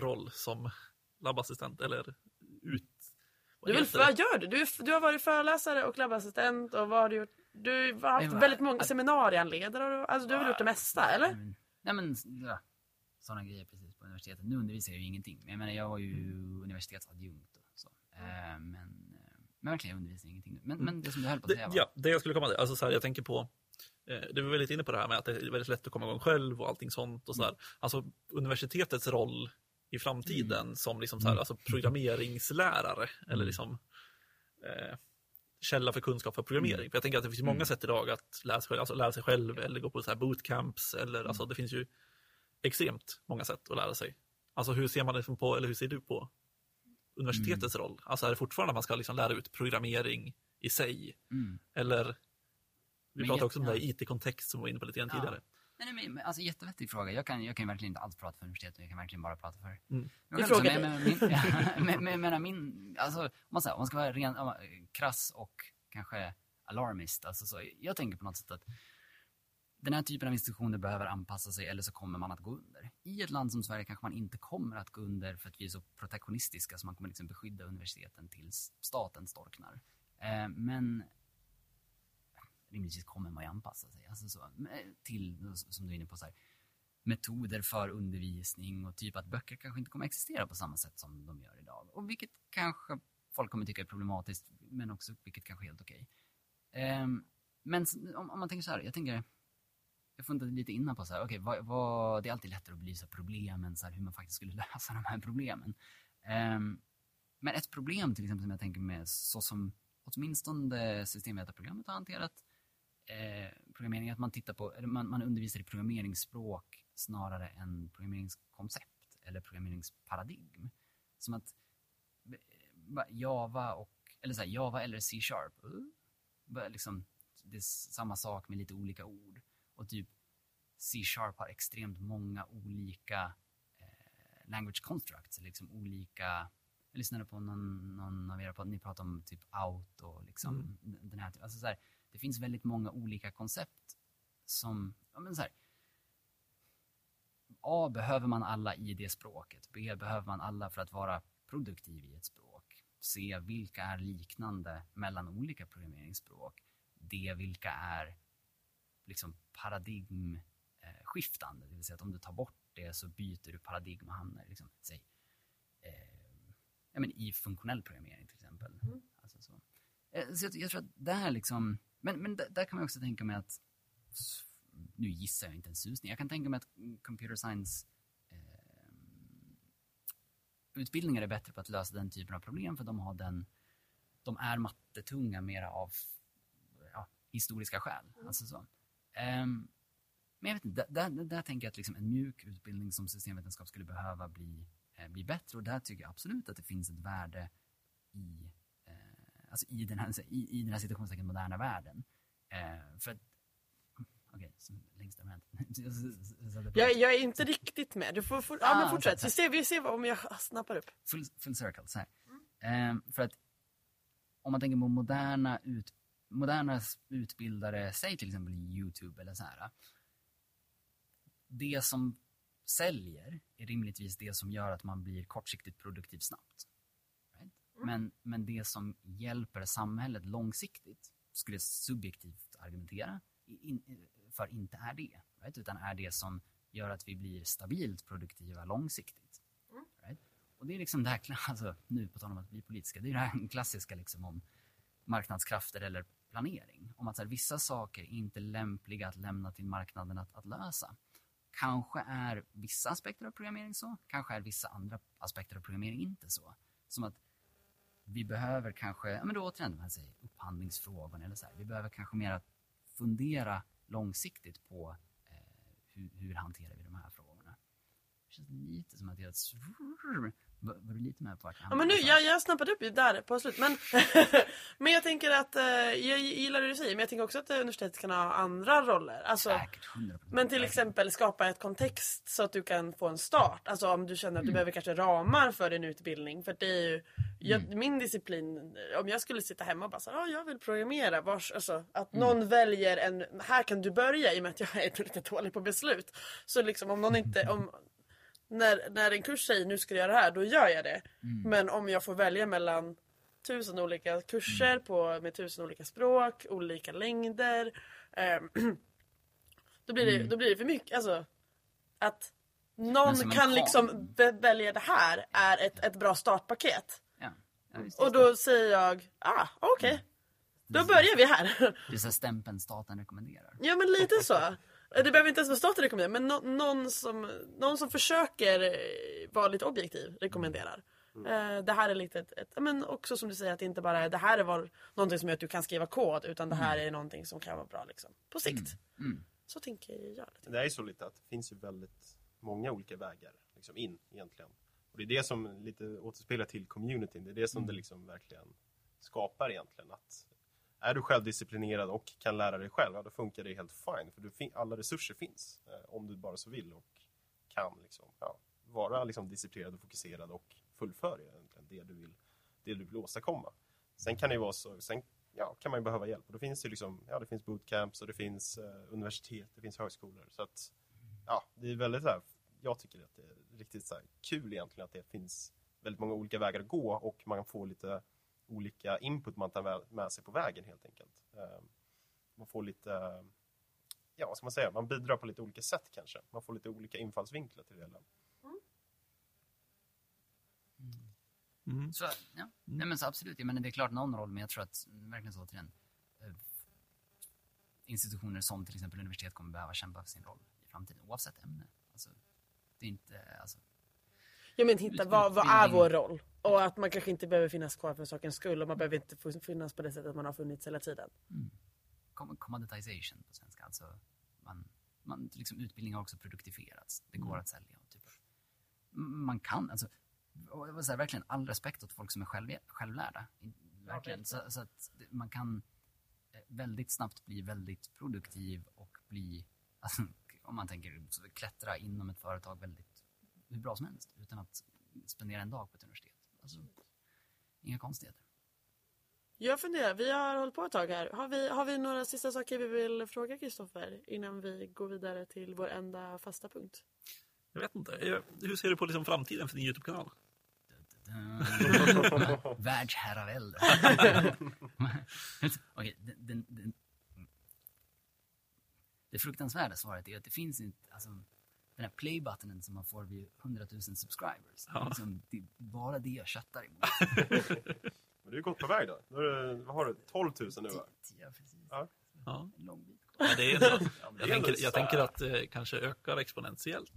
roll som labbassistent eller ut... vad Du vill, vad gör du? Du, du har varit föreläsare och labbassistent och vad har du gjort? Du har haft väldigt många seminarieanledare. och- Alltså du har väl gjort det mesta eller? Mm. Nej men, ja, sådana grejer precis på universitetet. Nu undervisar jag ju ingenting. Men jag menar, jag var ju universitetsadjunkt och så. Eh, men, eh, men verkligen, jag undervisar ingenting nu. Men, men det som du höll på att säga var... ja, det jag skulle komma till. Alltså så här, jag tänker på, eh, du var väldigt inne på det här med att det är väldigt lätt att komma igång själv och allting sånt. Och så Mm. Alltså universitetets roll i framtiden som liksom så här, Mm. alltså programmeringslärare eller liksom eh, källa för kunskap för programmering. För jag tänker att det finns många Mm. sätt idag att lära sig, alltså lära sig själv eller gå på så här bootcamps. Eller, Mm. alltså, det finns ju extremt många sätt att lära sig. Alltså hur ser man det på, eller hur ser du på universitetets Mm. roll? Alltså är det fortfarande att man ska liksom lära ut programmering i sig? Mm. Eller, vi pratade också om det här IT-kontext som vi var inne på lite grann Ja. tidigare. Nej, nej, men alltså jättevettig fråga. Jag kan, jag kan verkligen inte alls prata för universitetet, jag kan verkligen bara prata för... Mm. Men Vi själv frågar så, dig. men, men, min, ja, men, men, men min, alltså, om man, säger, om man ska vara ren, man- krass och kanske alarmist, alltså så, jag tänker på något sätt att den här typen av institutioner behöver anpassa sig eller så kommer man att gå under. I ett land som Sverige kanske man inte kommer att gå under för att vi är så protektionistiska så man kommer liksom beskydda universiteten tills staten storknar. Eh, men rimligtvis kommer man ju anpassa sig. Alltså så, eh, till, som du är inne på, så här, metoder för undervisning och typ att böcker kanske inte kommer existera på samma sätt som de gör idag. Och vilket kanske folk kommer tycka är problematiskt, men också vilket kanske är helt okej. Ehm, men om, om man tänker så här, jag tänker, jag funderade lite innan på så här, okej, vad, vad, det är alltid lättare att belysa problemen, så här, hur man faktiskt skulle (laughs) lösa de här problemen. Um, men ett problem till exempel som jag tänker med, så som åtminstone systemvetarprogrammet har hanterat eh, programmering, att man tittar på, eller man, man undervisar i programmeringsspråk snarare än programmeringskoncept eller programmeringsparadigm. Som att eh, Java och, eller så här, Java eller C-sharp, uh, liksom, det är samma sak med lite olika ord. Och typ C-sharp har extremt många olika eh, language constructs, liksom olika jag lyssnade på någon, någon av er, på, ni pratade om typ out och liksom Mm. den- den här typen. Alltså så här, det finns väldigt många olika koncept som, ja men så här, A behöver man alla i det språket. B behöver man alla för att vara produktiv i ett språk. C vilka är liknande mellan olika programmeringsspråk. D vilka är liksom paradigmskiftande. Det vill säga att om du tar bort det så byter du paradigm och hamnar liksom, säg, eh, ja, men i funktionell programmering till exempel. Alltså så. Eh, så jag, jag tror att det här liksom, men, men där, där kan man också tänka mig att, nu gissar jag inte en susning, jag kan tänka mig att mm, computer science eh, utbildningar är bättre på att lösa den typen av problem för de har den, de är mattetunga mera av ja, historiska skäl. Alltså så. Ehm, men jag vet inte, där, där, där tänker jag att liksom en mjuk utbildning som systemvetenskap skulle behöva bli, eh, bli bättre och där tycker jag absolut att det finns ett värde i, eh, alltså i, den här, i, i den här situationstecken moderna världen. Eh, för att, okej, okay, längst (laughs) jag, jag är inte riktigt med. Du får, får ja, men Ah, fortsätt. Vi ser, vi ser om jag snappar upp. full, full circle. Så här. Ehm, för att om man tänker på moderna, ut, moderna utbildare, säg till exempel YouTube eller så här. Det som säljer är rimligtvis det som gör att man blir kortsiktigt produktiv snabbt. Right? Men, men det som hjälper samhället långsiktigt, skulle jag subjektivt argumentera, in, för inte är det. Right? Utan är det som gör att vi blir stabilt produktiva långsiktigt. Right? Och det är liksom det här, (laughs) alltså, nu på tal om att bli politiska, det är det här (laughs) klassiska liksom om marknadskrafter eller planering. Om att så här, vissa saker är inte lämpliga att lämna till marknaden att, att lösa. Kanske är vissa aspekter av programmering så, kanske är vissa andra aspekter av programmering inte så. Som att vi behöver kanske, ja men då återigen, man säger upphandlingsfrågorna eller så här, vi behöver kanske mer att fundera långsiktigt på eh, hur, hur hanterar vi de här frågorna. Det känns lite som att jag... Var, var du lite med på vart Ja, men nu, jag, jag snappade upp där på slut. Men, (laughs) men jag tänker att, eh, jag gillar det du säger, men jag tänker också att universitetet kan ha andra roller. Alltså, Säkert, 100%. men till exempel skapa ett kontext så att du kan få en start. Alltså om du känner att du behöver kanske ramar för din utbildning. För det är ju, jag, min disciplin, om jag skulle sitta hemma och bara säga, ah, jag vill programmera. Vars, alltså, att någon väljer en, här kan du börja i och med att jag är (laughs) lite dålig på beslut. Så liksom om någon inte, om, när, när en kurs säger nu ska du göra det här, då gör jag det. Men om jag får välja mellan tusen olika kurser på, med tusen olika språk, olika längder. Eh, (clears throat) då, blir det, då blir det för mycket. Alltså, att någon kan liksom vä- välja det här är ett, ett bra startpaket. Ja. Ja, visst, Och då säger jag, ah okej. Då börjar vi här. Det är så stämpeln staten rekommenderar. Ja men lite så. Det behöver inte ens vara staten rekommenderar men nå- någon, som, någon som försöker eh, vara lite objektiv rekommenderar. Eh, det här är lite ett, men också som du säger att det inte bara är det här är var, någonting som gör att du kan skriva kod utan det här är någonting som kan vara bra liksom, på sikt. Mm. Så tänker jag. Lite. Det är så lite att det finns ju väldigt många olika vägar liksom in egentligen. Och det är det som lite återspeglar till communityn. Det är det som det liksom verkligen skapar egentligen. Att är du självdisciplinerad och kan lära dig själv, ja, då funkar det helt fine. För du fin- alla resurser finns eh, om du bara så vill och kan liksom, ja, vara liksom disciplinerad och fokuserad och fullfölja egentligen det du vill, det du vill åstadkomma. Sen kan det ju vara så, sen ja, kan man ju behöva hjälp. Och då finns det liksom, ja det finns bootcamps och det finns eh, universitet, det finns högskolor. Så att, ja, det är väldigt så här, jag tycker att det är riktigt så här, kul egentligen att det finns väldigt många olika vägar att gå och man får lite olika input man tar med- sig på vägen helt enkelt. Eh, Man får lite, ja vad ska man säga, man bidrar på lite olika sätt kanske. Man får lite olika infallsvinklar till det hela. Mm. Så, ja. Nej, men så absolut, jag menar, det är klart någon roll, men jag tror att mm, verkligen så återigen, eh, institutioner som till exempel universitet kommer behöva kämpa för sin roll i framtiden, oavsett ämne. Alltså, det är inte, alltså, Jag men hitta vad, vad är vår roll? Och att man kanske inte behöver finnas kvar för sakens skull och man behöver inte finnas på det sättet man har funnits hela tiden. com- commoditization på svenska. Alltså, man, man, liksom, utbildning har också produktifierats. Det går att sälja. Typ, man kan, alltså, och jag vill säga, verkligen all respekt åt folk som är själv, självlärda. Verkligen. Så, så att man kan eh, väldigt snabbt bli väldigt produktiv och bli, alltså, (laughs) om man tänker så klättra inom ett företag väldigt hur bra som helst utan att spendera en dag på ett universitet. Alltså, inga konstigheter. Jag funderar, vi har hållit på ett tag här. Har vi, har vi några sista saker vi vill fråga Kristoffer innan vi går vidare till vår enda fasta punkt? Jag vet inte. Hur ser du på liksom framtiden för din YouTube-kanal? (laughs) Världsherravälde. (laughs) Den, den, den, det fruktansvärda svaret är att det finns inte, alltså, den här play-buttonen som man får vid 100 000 subscribers. Ja. Liksom, det är bara det jag köttar emot. (laughs) Men du är gått på väg då. är det, vad har du? 12 000 nu va? Ja, precis. Ja. Ja. En lång bit kvar. Det är (laughs) Ja, det jag, är ändå tänker, jag tänker att det kanske ökar exponentiellt.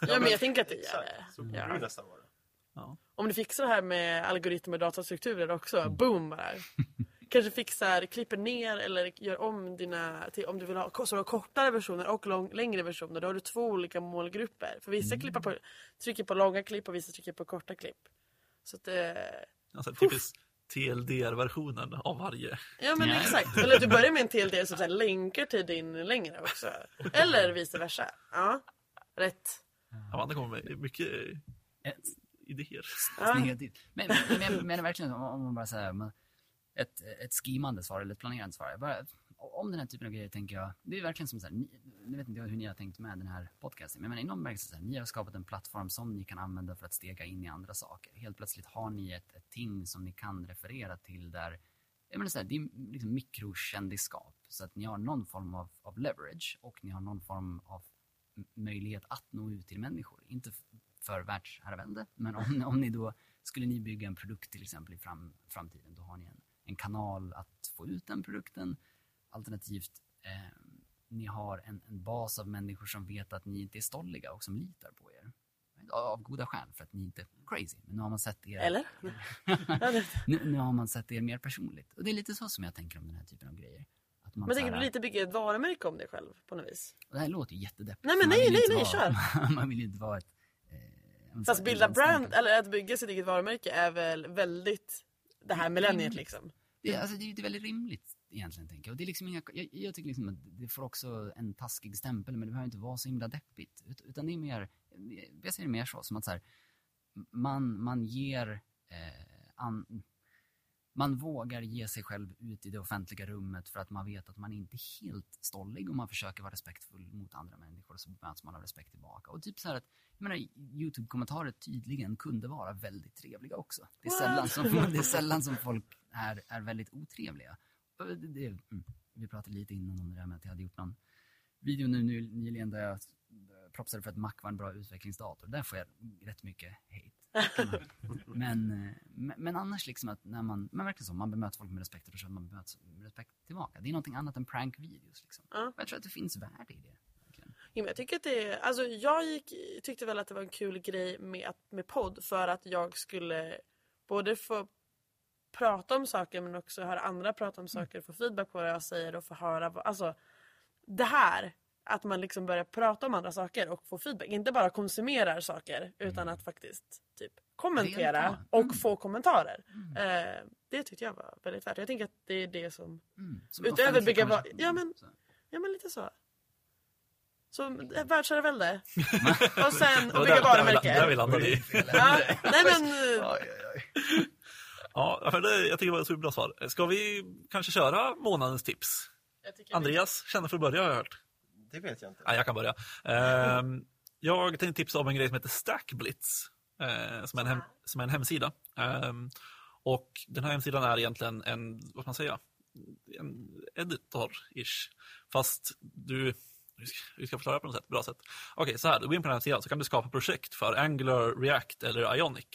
Ja men jag tänker att det gör det. så borde det nästan vara. Ja. Om du fixar det här med algoritmer och datastrukturer också, Mm. boom bara. (laughs) Kanske fixar, klipper ner eller gör om dina, till, om du vill ha så du har kortare versioner och lång, längre versioner. Då har du två olika målgrupper. För vissa Mm. klipper på, trycker på långa klipp och vissa trycker på korta klipp. Så att det, Alltså, typiskt TLDR-versionen av varje. ja men Ja. exakt. Eller du börjar med en TLD som så här länkar till din längre också. (laughs) Eller vice versa. Ja, rätt. Amanda kommer med mycket Ett idéer. Ja. negativt. Men, men, men, men verkligen om, man bara säger man- ett, ett skimande svar eller ett planerande svar. Bara, om den här typen av grejer tänker jag, det är verkligen som så här, ni, nu vet inte jag hur ni har tänkt med den här podcasten, men jag menar, inom bemärkelse så här, ni har skapat en plattform som ni kan använda för att stega in i andra saker. Helt plötsligt har ni ett, ett ting som ni kan referera till där, jag menar så här, det är liksom mikrokändisskap. Så att ni har någon form av, av leverage och ni har någon form av möjlighet att nå ut till människor. Inte för världsherravälde, men om, om ni då skulle ni bygga en produkt till exempel i fram, framtiden, då har ni en, en kanal att få ut den produkten. Alternativt, eh, ni har en, en bas av människor som vet att ni inte är stolliga och som litar på er. Av goda skäl, för att ni inte är crazy. Men nu har man sett er... Eller? (laughs) Nu, nu har man sett er mer personligt. Och det är lite så som jag tänker om den här typen av grejer. Att man Men tänker du lite bygga ett varumärke om dig själv på något vis? och det här låter ju jättedeppigt. Nej, men nej, nej, nej, vara, (laughs) man vill ju inte vara ett... Eh, Fast bilda brand, eller att bygga sitt eget varumärke är väl väldigt det här millenniet liksom. Det, är- alltså, det är ju väldigt rimligt egentligen, tänker jag. Och det är liksom inga, jag, jag tycker liksom att det får också en taskig stämpel, men det behöver inte vara så himla deppigt. Ut, utan det är mer, jag ser det mer så, som att så här, man, man ger, eh, an, man vågar ge sig själv ut i det offentliga rummet för att man vet att man inte är helt stollig och man försöker vara respektfull mot andra människor och så möts man av respekt tillbaka. Och typ så här att, jag menar, YouTube-kommentarer tydligen kunde vara väldigt trevliga också. Det är sällan som, (laughs) det är sällan som folk är, är väldigt otrevliga. Det, det, mm, vi pratade lite innan om det där med att jag hade gjort någon video nu, nu nyligen där jag propsade för att Mac var en bra utvecklingsdator. Där får jag rätt mycket hate. (laughs) Men, eh, men, annars liksom att när man, men verkligen så, man bemöter folk med respekt och känner man bemöts med respekt tillbaka. Det är någonting annat än prank-videos liksom. Ja. Jag tror att det finns värde i det. jag tycker att det är, alltså jag gick, tyckte väl att det var en kul grej med, med podd för att jag skulle både få prata om saker men också höra andra prata om saker och få feedback på vad jag säger och få höra, alltså det här att man liksom börjar prata om andra saker och få feedback. Inte bara konsumerar saker utan att faktiskt typ kommentera Delta. och Mm. få kommentarer. Eh, det tyckte jag var väldigt värt. Jag tänker att det är det som Mm. Som Utöver bygga va- konversation. ja, men-. Ja men lite så. Så eh, världsherravälde. (laughs) och sen och bygga där, där, vi, där vi varumärke. landade i. Ja, nej men Ja, för det, jag tycker det var ett superbra svar. Ska vi kanske köra månadens tips? Andreas känner för att börja har jag hört. Det vet jag inte. Nej, jag kan börja. Ehm, jag tänkte tipsa om en grej som heter Stackblitz. eh, som, är en hem, som är en hemsida. Ehm, och den här hemsidan är egentligen en, vad ska man säga, en editor-ish. Fast du, vi ska förklara på något sätt, bra sätt. Okej, så här, du går in på den här sidan så kan du skapa projekt för Angular, React eller Ionic.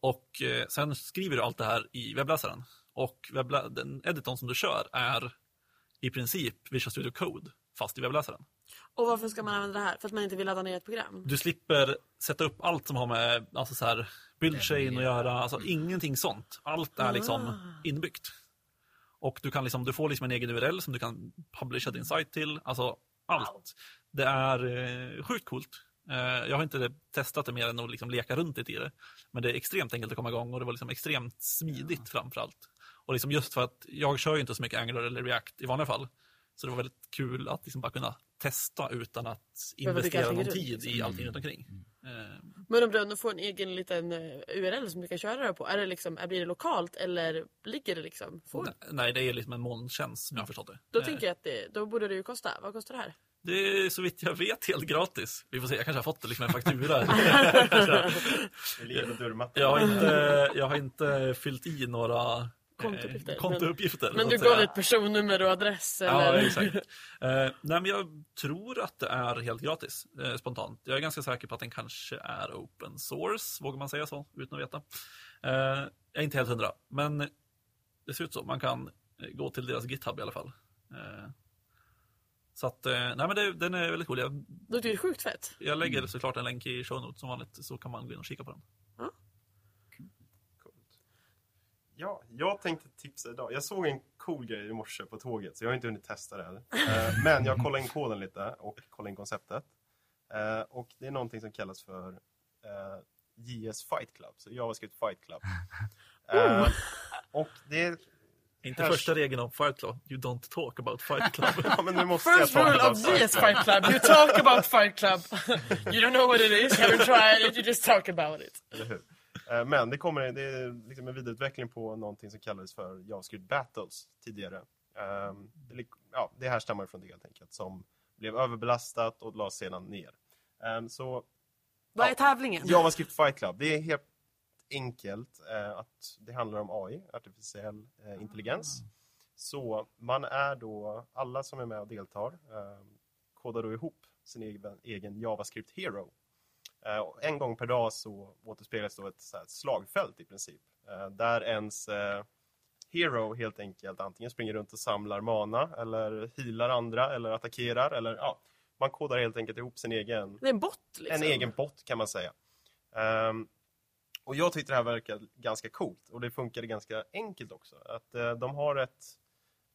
Och eh, sen skriver du allt det här i webbläsaren. Och webbla, den editorn som du kör är i princip Visual Studio Code, fast i webbläsaren. Och varför ska man använda det här? För att man inte vill ladda ner ett program? Du slipper sätta upp allt som har med alltså så här, build chain att göra, alltså ingenting sånt. Allt är liksom Ah. inbyggt. Och du, kan liksom, du får liksom en egen URL som du kan publisha din sajt till. Alltså allt. Det är eh, sjukt coolt. Eh, jag har inte testat det mer än att liksom leka runt lite i det. Men det är extremt enkelt att komma igång och det var liksom extremt smidigt framför allt. Och liksom just för att jag kör ju inte så mycket Angular eller React i vanliga fall. Så det var väldigt kul att liksom bara kunna testa utan att investera någon runt, tid i allting runt omkring. Eh, Men om du ändå får en egen liten eh, URL som du kan köra det på. Är det liksom, blir det lokalt eller ligger det liksom? Får, Nej, det är liksom en molntjänst som jag har förstått det. Då Eh, tänker jag att det, då borde det ju kosta. Vad kostar det här? Det är så vitt jag vet helt gratis. Vi får se, jag kanske har fått det liksom en faktura. (laughs) Jag, har inte, jag har inte fyllt i några Kontouppgifter. Eh, kontouppgifter. Men, men du gav ditt personnummer och adress Ja, eller? exakt. Eh, nej, men jag tror att det är helt gratis, eh, spontant. Jag är ganska säker på att den kanske är open source, vågar man säga så, utan att veta. Eh, jag är inte helt hundra, men det ser ut så. Man kan eh, gå till deras GitHub i alla fall. Eh, så att, nej men det, den är väldigt cool. Jag, Det ju sjukt fett. jag lägger såklart en länk i show notes som vanligt, så kan man gå in och kika på den. Coolt. Ja, jag tänkte tipsa idag. Jag såg en cool grej i morse på tåget, så jag har inte hunnit testa det än. Eh, Men jag kollade in koden lite och kollade in konceptet. Eh, Och det är någonting som kallas för eh, JS Fight Club, så JavaScript Fight Club. (laughs) Eh, Och det är... Inte första regeln om Fight Club, you don't talk about Fight Club. (laughs) Ja, men nu måste First jag rule of. JS Fight Club, you talk about Fight Club. (laughs) You don't know what it is, you tried it, you just talk about it. Eller hur? Eh, Men det kommer det är liksom en vidareutveckling på någonting som kallades för JavaScript Battles tidigare. Ehm, Det, ja, det härstammar från det helt enkelt, som blev överbelastat och lades sedan ner. Ehm, Så Vad är Ja. tävlingen? JavaScript Fight Club, det är helt enkelt eh, att det handlar om AI, artificiell eh, intelligens. Så man är då, alla som är med och deltar, eh, kodar då ihop sin egen, egen JavaScript Hero. Eh, en gång per dag så återspeglas då ett, här, slagfält i princip. Eh, där ens eh, Hero helt enkelt antingen springer runt och samlar mana eller healar andra eller attackerar eller ja, man kodar helt enkelt ihop sin egen en bot liksom. en egen bot kan man säga. Ehm, och jag tyckte det här verkade ganska coolt och det funkade ganska enkelt också. Att de har ett,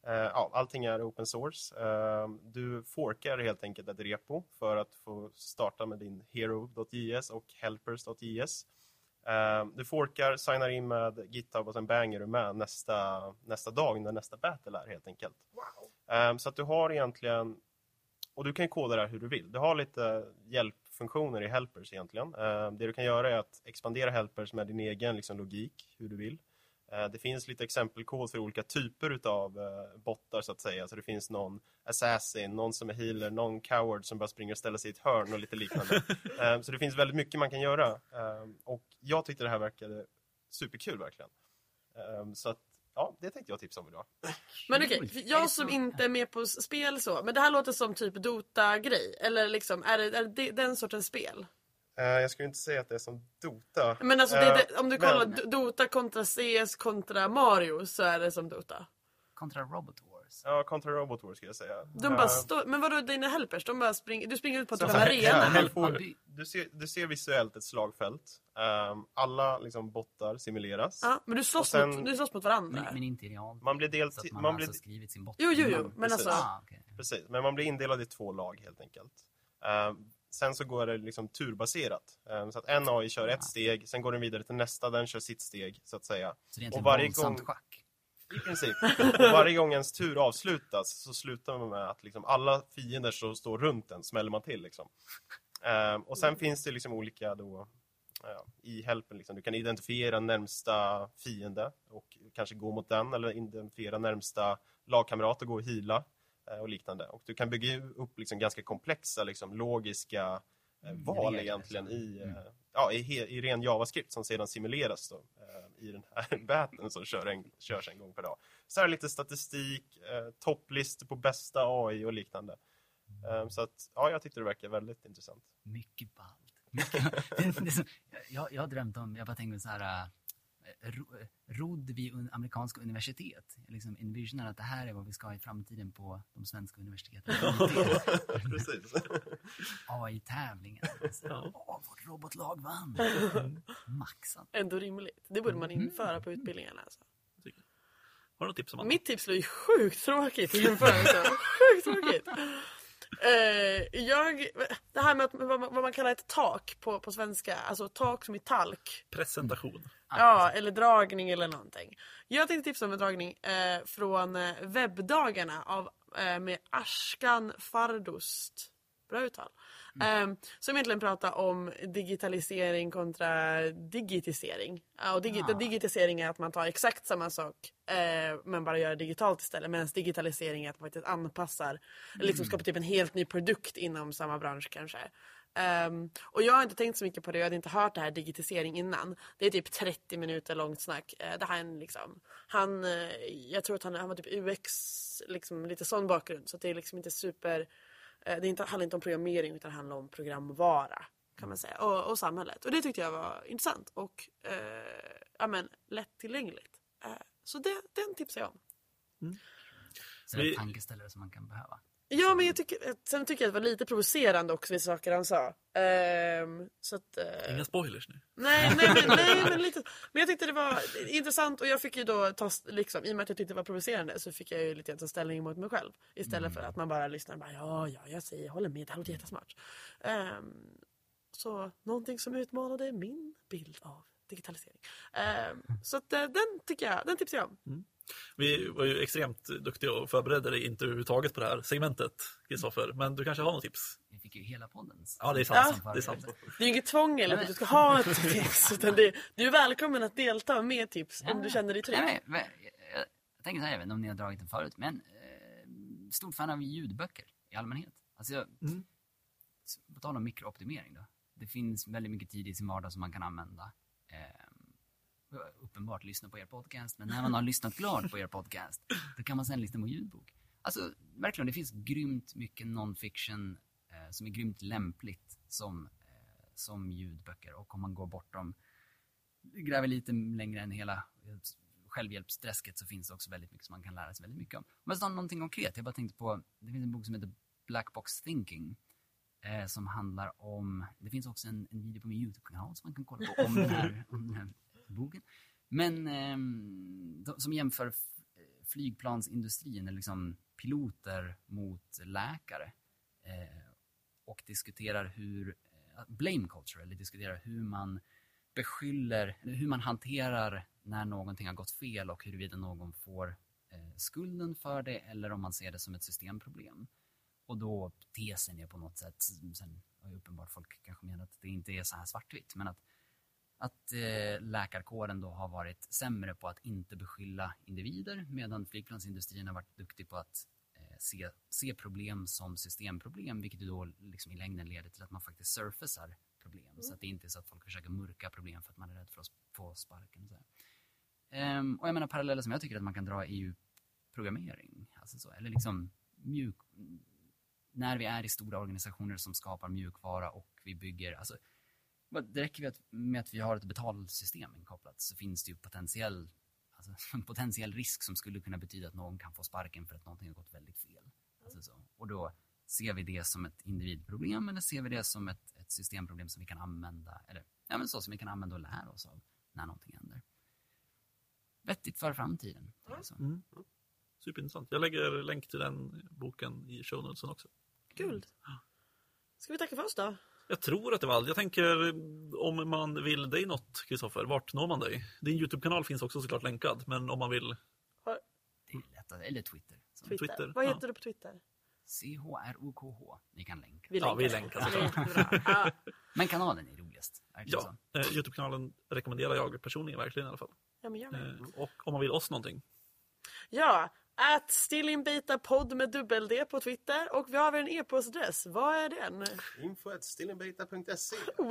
ja, allting är open source. Ehm, du forkar helt enkelt ett repo för att få starta med din hero.js och helpers.js. Ehm, du forkar, signar in med GitHub och sen banger du med nästa, nästa dag när nästa battle är helt enkelt. Ehm, så att du har egentligen och du kan koda det här hur du vill. Du har lite hjälpfunktioner i helpers egentligen. Eh, det du kan göra är att expandera helpers med din egen liksom, logik, hur du vill. Eh, det finns lite exempelkod för olika typer av eh, bottar så att säga. Så det finns någon assassin, någon som är healer, någon coward som bara springer och ställer sig i ett hörn och lite liknande. (laughs) eh, så det finns väldigt mycket man kan göra. Eh, och jag tyckte det här verkade superkul verkligen. Eh, så att, ja, det tänkte jag tipsa om idag. Men okej, för jag som inte är med på spel så, men det här låter som typ Dota-grej. Eller liksom, är det, är det den sortens spel? Eh, jag skulle inte säga att det är som Dota. Men alltså, det, Eh, det, om du men- kollar D- Dota kontra CS kontra Mario så är det som Dota. Kontra Robot Wars. Ja, Contra Robot Wars skulle jag säga. De bara står, men vadå dina helpers? De bara springer, du springer ut på typ en här, arena. ja, du, ser, du ser visuellt ett slagfält. Ehm, alla liksom, bottar simuleras. Ja, men du slåss, sen- mot, du slåss mot varandra. Men, men inte i realtid. Man blir delt... Så att man, man har blir, alltså skrivit sin bot. Jo, jo, jo, men precis. alltså. Ah, okej. precis, men man blir indelad i två lag helt enkelt. Sen så går det liksom turbaserat. Ehm, så att en AI kör ett steg, sen går den vidare till nästa, den kör sitt steg så att säga. Så det är Och varje gång- schack. I princip. Och varje gång ens tur avslutas så slutar man med att liksom alla fiender som står runt en smäller man till. Liksom. Ehm, och sen finns det liksom olika då, ja, i helpen. Liksom. Du kan identifiera närmsta fiende och kanske gå mot den eller identifiera närmsta lagkamrat och gå och hila och liknande. Och du kan bygga upp liksom ganska komplexa liksom, logiska eh, Mm, val regler, egentligen i, Mm. eh, ja, i, i ren JavaScript som sedan simuleras då, eh, i den här (laughs) baten som kör en, körs en gång per dag. Så här är lite statistik, eh, topplistor på bästa AI och liknande. Eh, så att, ja, jag tyckte det verkar väldigt intressant. Mycket ballt. Mycket, (laughs) det, det som, jag, jag har drömt om, jag bara tänker så här, rodd vid amerikanska universitet. Jag liksom envisionar att det här är vad vi ska ha i framtiden på de svenska universiteten. (laughs) Precis. AI-tävlingen. Ja. Åh, vårt robotlag vann! (laughs) Maxat. Ändå rimligt. Det borde man Mm. införa på utbildningarna. Alltså. Har du något tips om Mitt tips blir ju sjukt tråkigt i jämförelse. (laughs) sjukt tråkigt. Eh, jag, det här med att, vad, man, vad man kallar ett tak på, på svenska, alltså tak som i talk. Presentation. Ja, eller dragning eller någonting. Jag tänkte tipsa om en dragning eh, från eh, webbdagarna av, eh, med Ashkan Fardost. Bra uttal. Eh, som egentligen pratar om digitalisering kontra digitisering. Ja, och digi- Ah. Digitisering är att man tar exakt samma sak eh, men bara gör det digitalt istället. Medan digitalisering är att man faktiskt anpassar, eller liksom skapar typ en helt ny produkt inom samma bransch kanske. Ehm, och jag har inte tänkt så mycket på det, jag hade inte hört det här digitisering innan. Det är typ 30 minuter långt snack. Eh, det här är en liksom, han, eh, jag tror att han, han var typ UX, liksom lite sån bakgrund. Så det är liksom inte super, det är inte, handlar inte om programmering utan det handlar om programvara. Kan man säga. Och, och samhället. Och det tyckte jag var intressant och eh, ja, men, lättillgängligt. Eh, så det, den tipsar jag om. Så det är Vi- tankeställare som man kan behöva. Ja men jag tycker, sen tycker jag att det var lite provocerande också vissa saker han sa. Ehm, så att, eh, Inga spoilers nu. nej, nej, men, (laughs) nej men lite. Men jag tyckte det var intressant och jag fick ju då ta, liksom, i och med att jag tyckte det var provocerande så fick jag ju lite ta ställning mot mig själv. Istället för att man bara lyssnar och bara ja, ja, jag säger, jag håller med, det här låter jättesmart. Ehm, så någonting som utmanade min bild av digitalisering. Ehm, så att, eh, den tycker jag, den tipsar jag om. Vi var ju extremt duktiga och förberedde dig inte överhuvudtaget på det här segmentet, Kristoffer. Men du kanske har något tips? Vi fick ju hela poddens. Ja, det är sant. Ja. Det är sant. Det är ju inget tvång eller att du ska ha ett tips. Utan det, du är välkommen att delta med tips om du känner dig trygg. Nej, men, jag, jag, tänker så här, inte om ni har dragit den förut, men eh, stort fan av ljudböcker i allmänhet. Alltså, jag, Mm. på tal om mikrooptimering då. Det finns väldigt mycket tid i sin vardag som man kan använda. Eh, uppenbart lyssna på er podcast, men när man har lyssnat klart på er podcast, då kan man sen lyssna på ljudbok. Alltså, verkligen, det finns grymt mycket non-fiction eh, som är grymt lämpligt som, eh, som ljudböcker. Och om man går bortom, gräver lite längre än hela eh, självhjälpsträsket så finns det också väldigt mycket som man kan lära sig väldigt mycket om. Om jag någonting konkret, jag bara tänkte på, det finns en bok som heter Black Box Thinking. Eh, som handlar om, det finns också en, en video på min YouTube-kanal som man kan kolla på om den här, om den här bogen. Men ehm, de, som jämför eh, flygplansindustrin, eller liksom piloter mot läkare. Eh, och diskuterar hur, eh, blame culture, eller diskuterar hur man beskyller, hur man hanterar när någonting har gått fel och huruvida någon får skulden för det eller om man ser det som ett systemproblem. Och då tesen är på något sätt, sen har ju uppenbart folk kanske menat att det inte är så här svartvitt, men att, att eh, läkarkåren då har varit sämre på att inte beskylla individer medan flygplansindustrin har varit duktig på att eh, se, se problem som systemproblem, vilket då liksom i längden leder till att man faktiskt surfacar problem. Så att det inte är så att folk försöker mörka problem för att man är rädd för att få sparken. Och, så. Ehm, och jag menar paralleller som jag tycker att man kan dra är ju programmering. Alltså så, eller liksom mjuk... När vi är i stora organisationer som skapar mjukvara och vi bygger, alltså det räcker med att, med att vi har ett betalsystem inkopplat så finns det ju potentiell, alltså, en (laughs) potentiell risk som skulle kunna betyda att någon kan få sparken för att någonting har gått väldigt fel. Alltså så. Och då ser vi det som ett individproblem eller ser vi det som ett, ett systemproblem som vi kan använda, eller ja, men så som vi kan använda och lära oss av när någonting händer. Vettigt för framtiden. så. Mm. Superintressant. Jag lägger länk till den boken i show notesen också. Kul. Ska vi tacka för oss då? Jag tror att det var allt. Jag tänker om man vill dig något, Kristoffer, vart når man dig? Din YouTube-kanal finns också såklart länkad, men om man vill Det är lätt att, eller Twitter. Twitter. Twitter, Vad ja. heter du på Twitter? C-H-R-O-K-H. Ni kan länka. Vi Ja, vi länkar. länkar. Ja. (laughs) Men kanalen är roligast. Ja, eh, Youtube-kanalen rekommenderar jag personligen verkligen i alla fall. ja, men gör det. Eh, och om man vill oss någonting. Ja, att stillinbetapodd med dubbel-D på Twitter och vi har väl en e-postadress. Vad är den? Info at stillinbeta.se. Wow!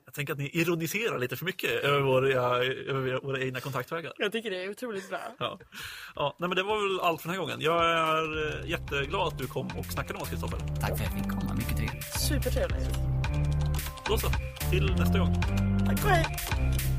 (laughs) Jag tänker att ni ironiserar lite för mycket över våra, över våra egna kontaktvägar. Jag tycker det är otroligt bra. Ja. Ja, nej, men det var väl allt för den här gången. Jag är eh, jätteglad att du kom och snackade med oss, Kristoffer. Tack för att jag fick komma. Mycket trevligt. Supertrevligt. Då så, till nästa gång. Tack och hej!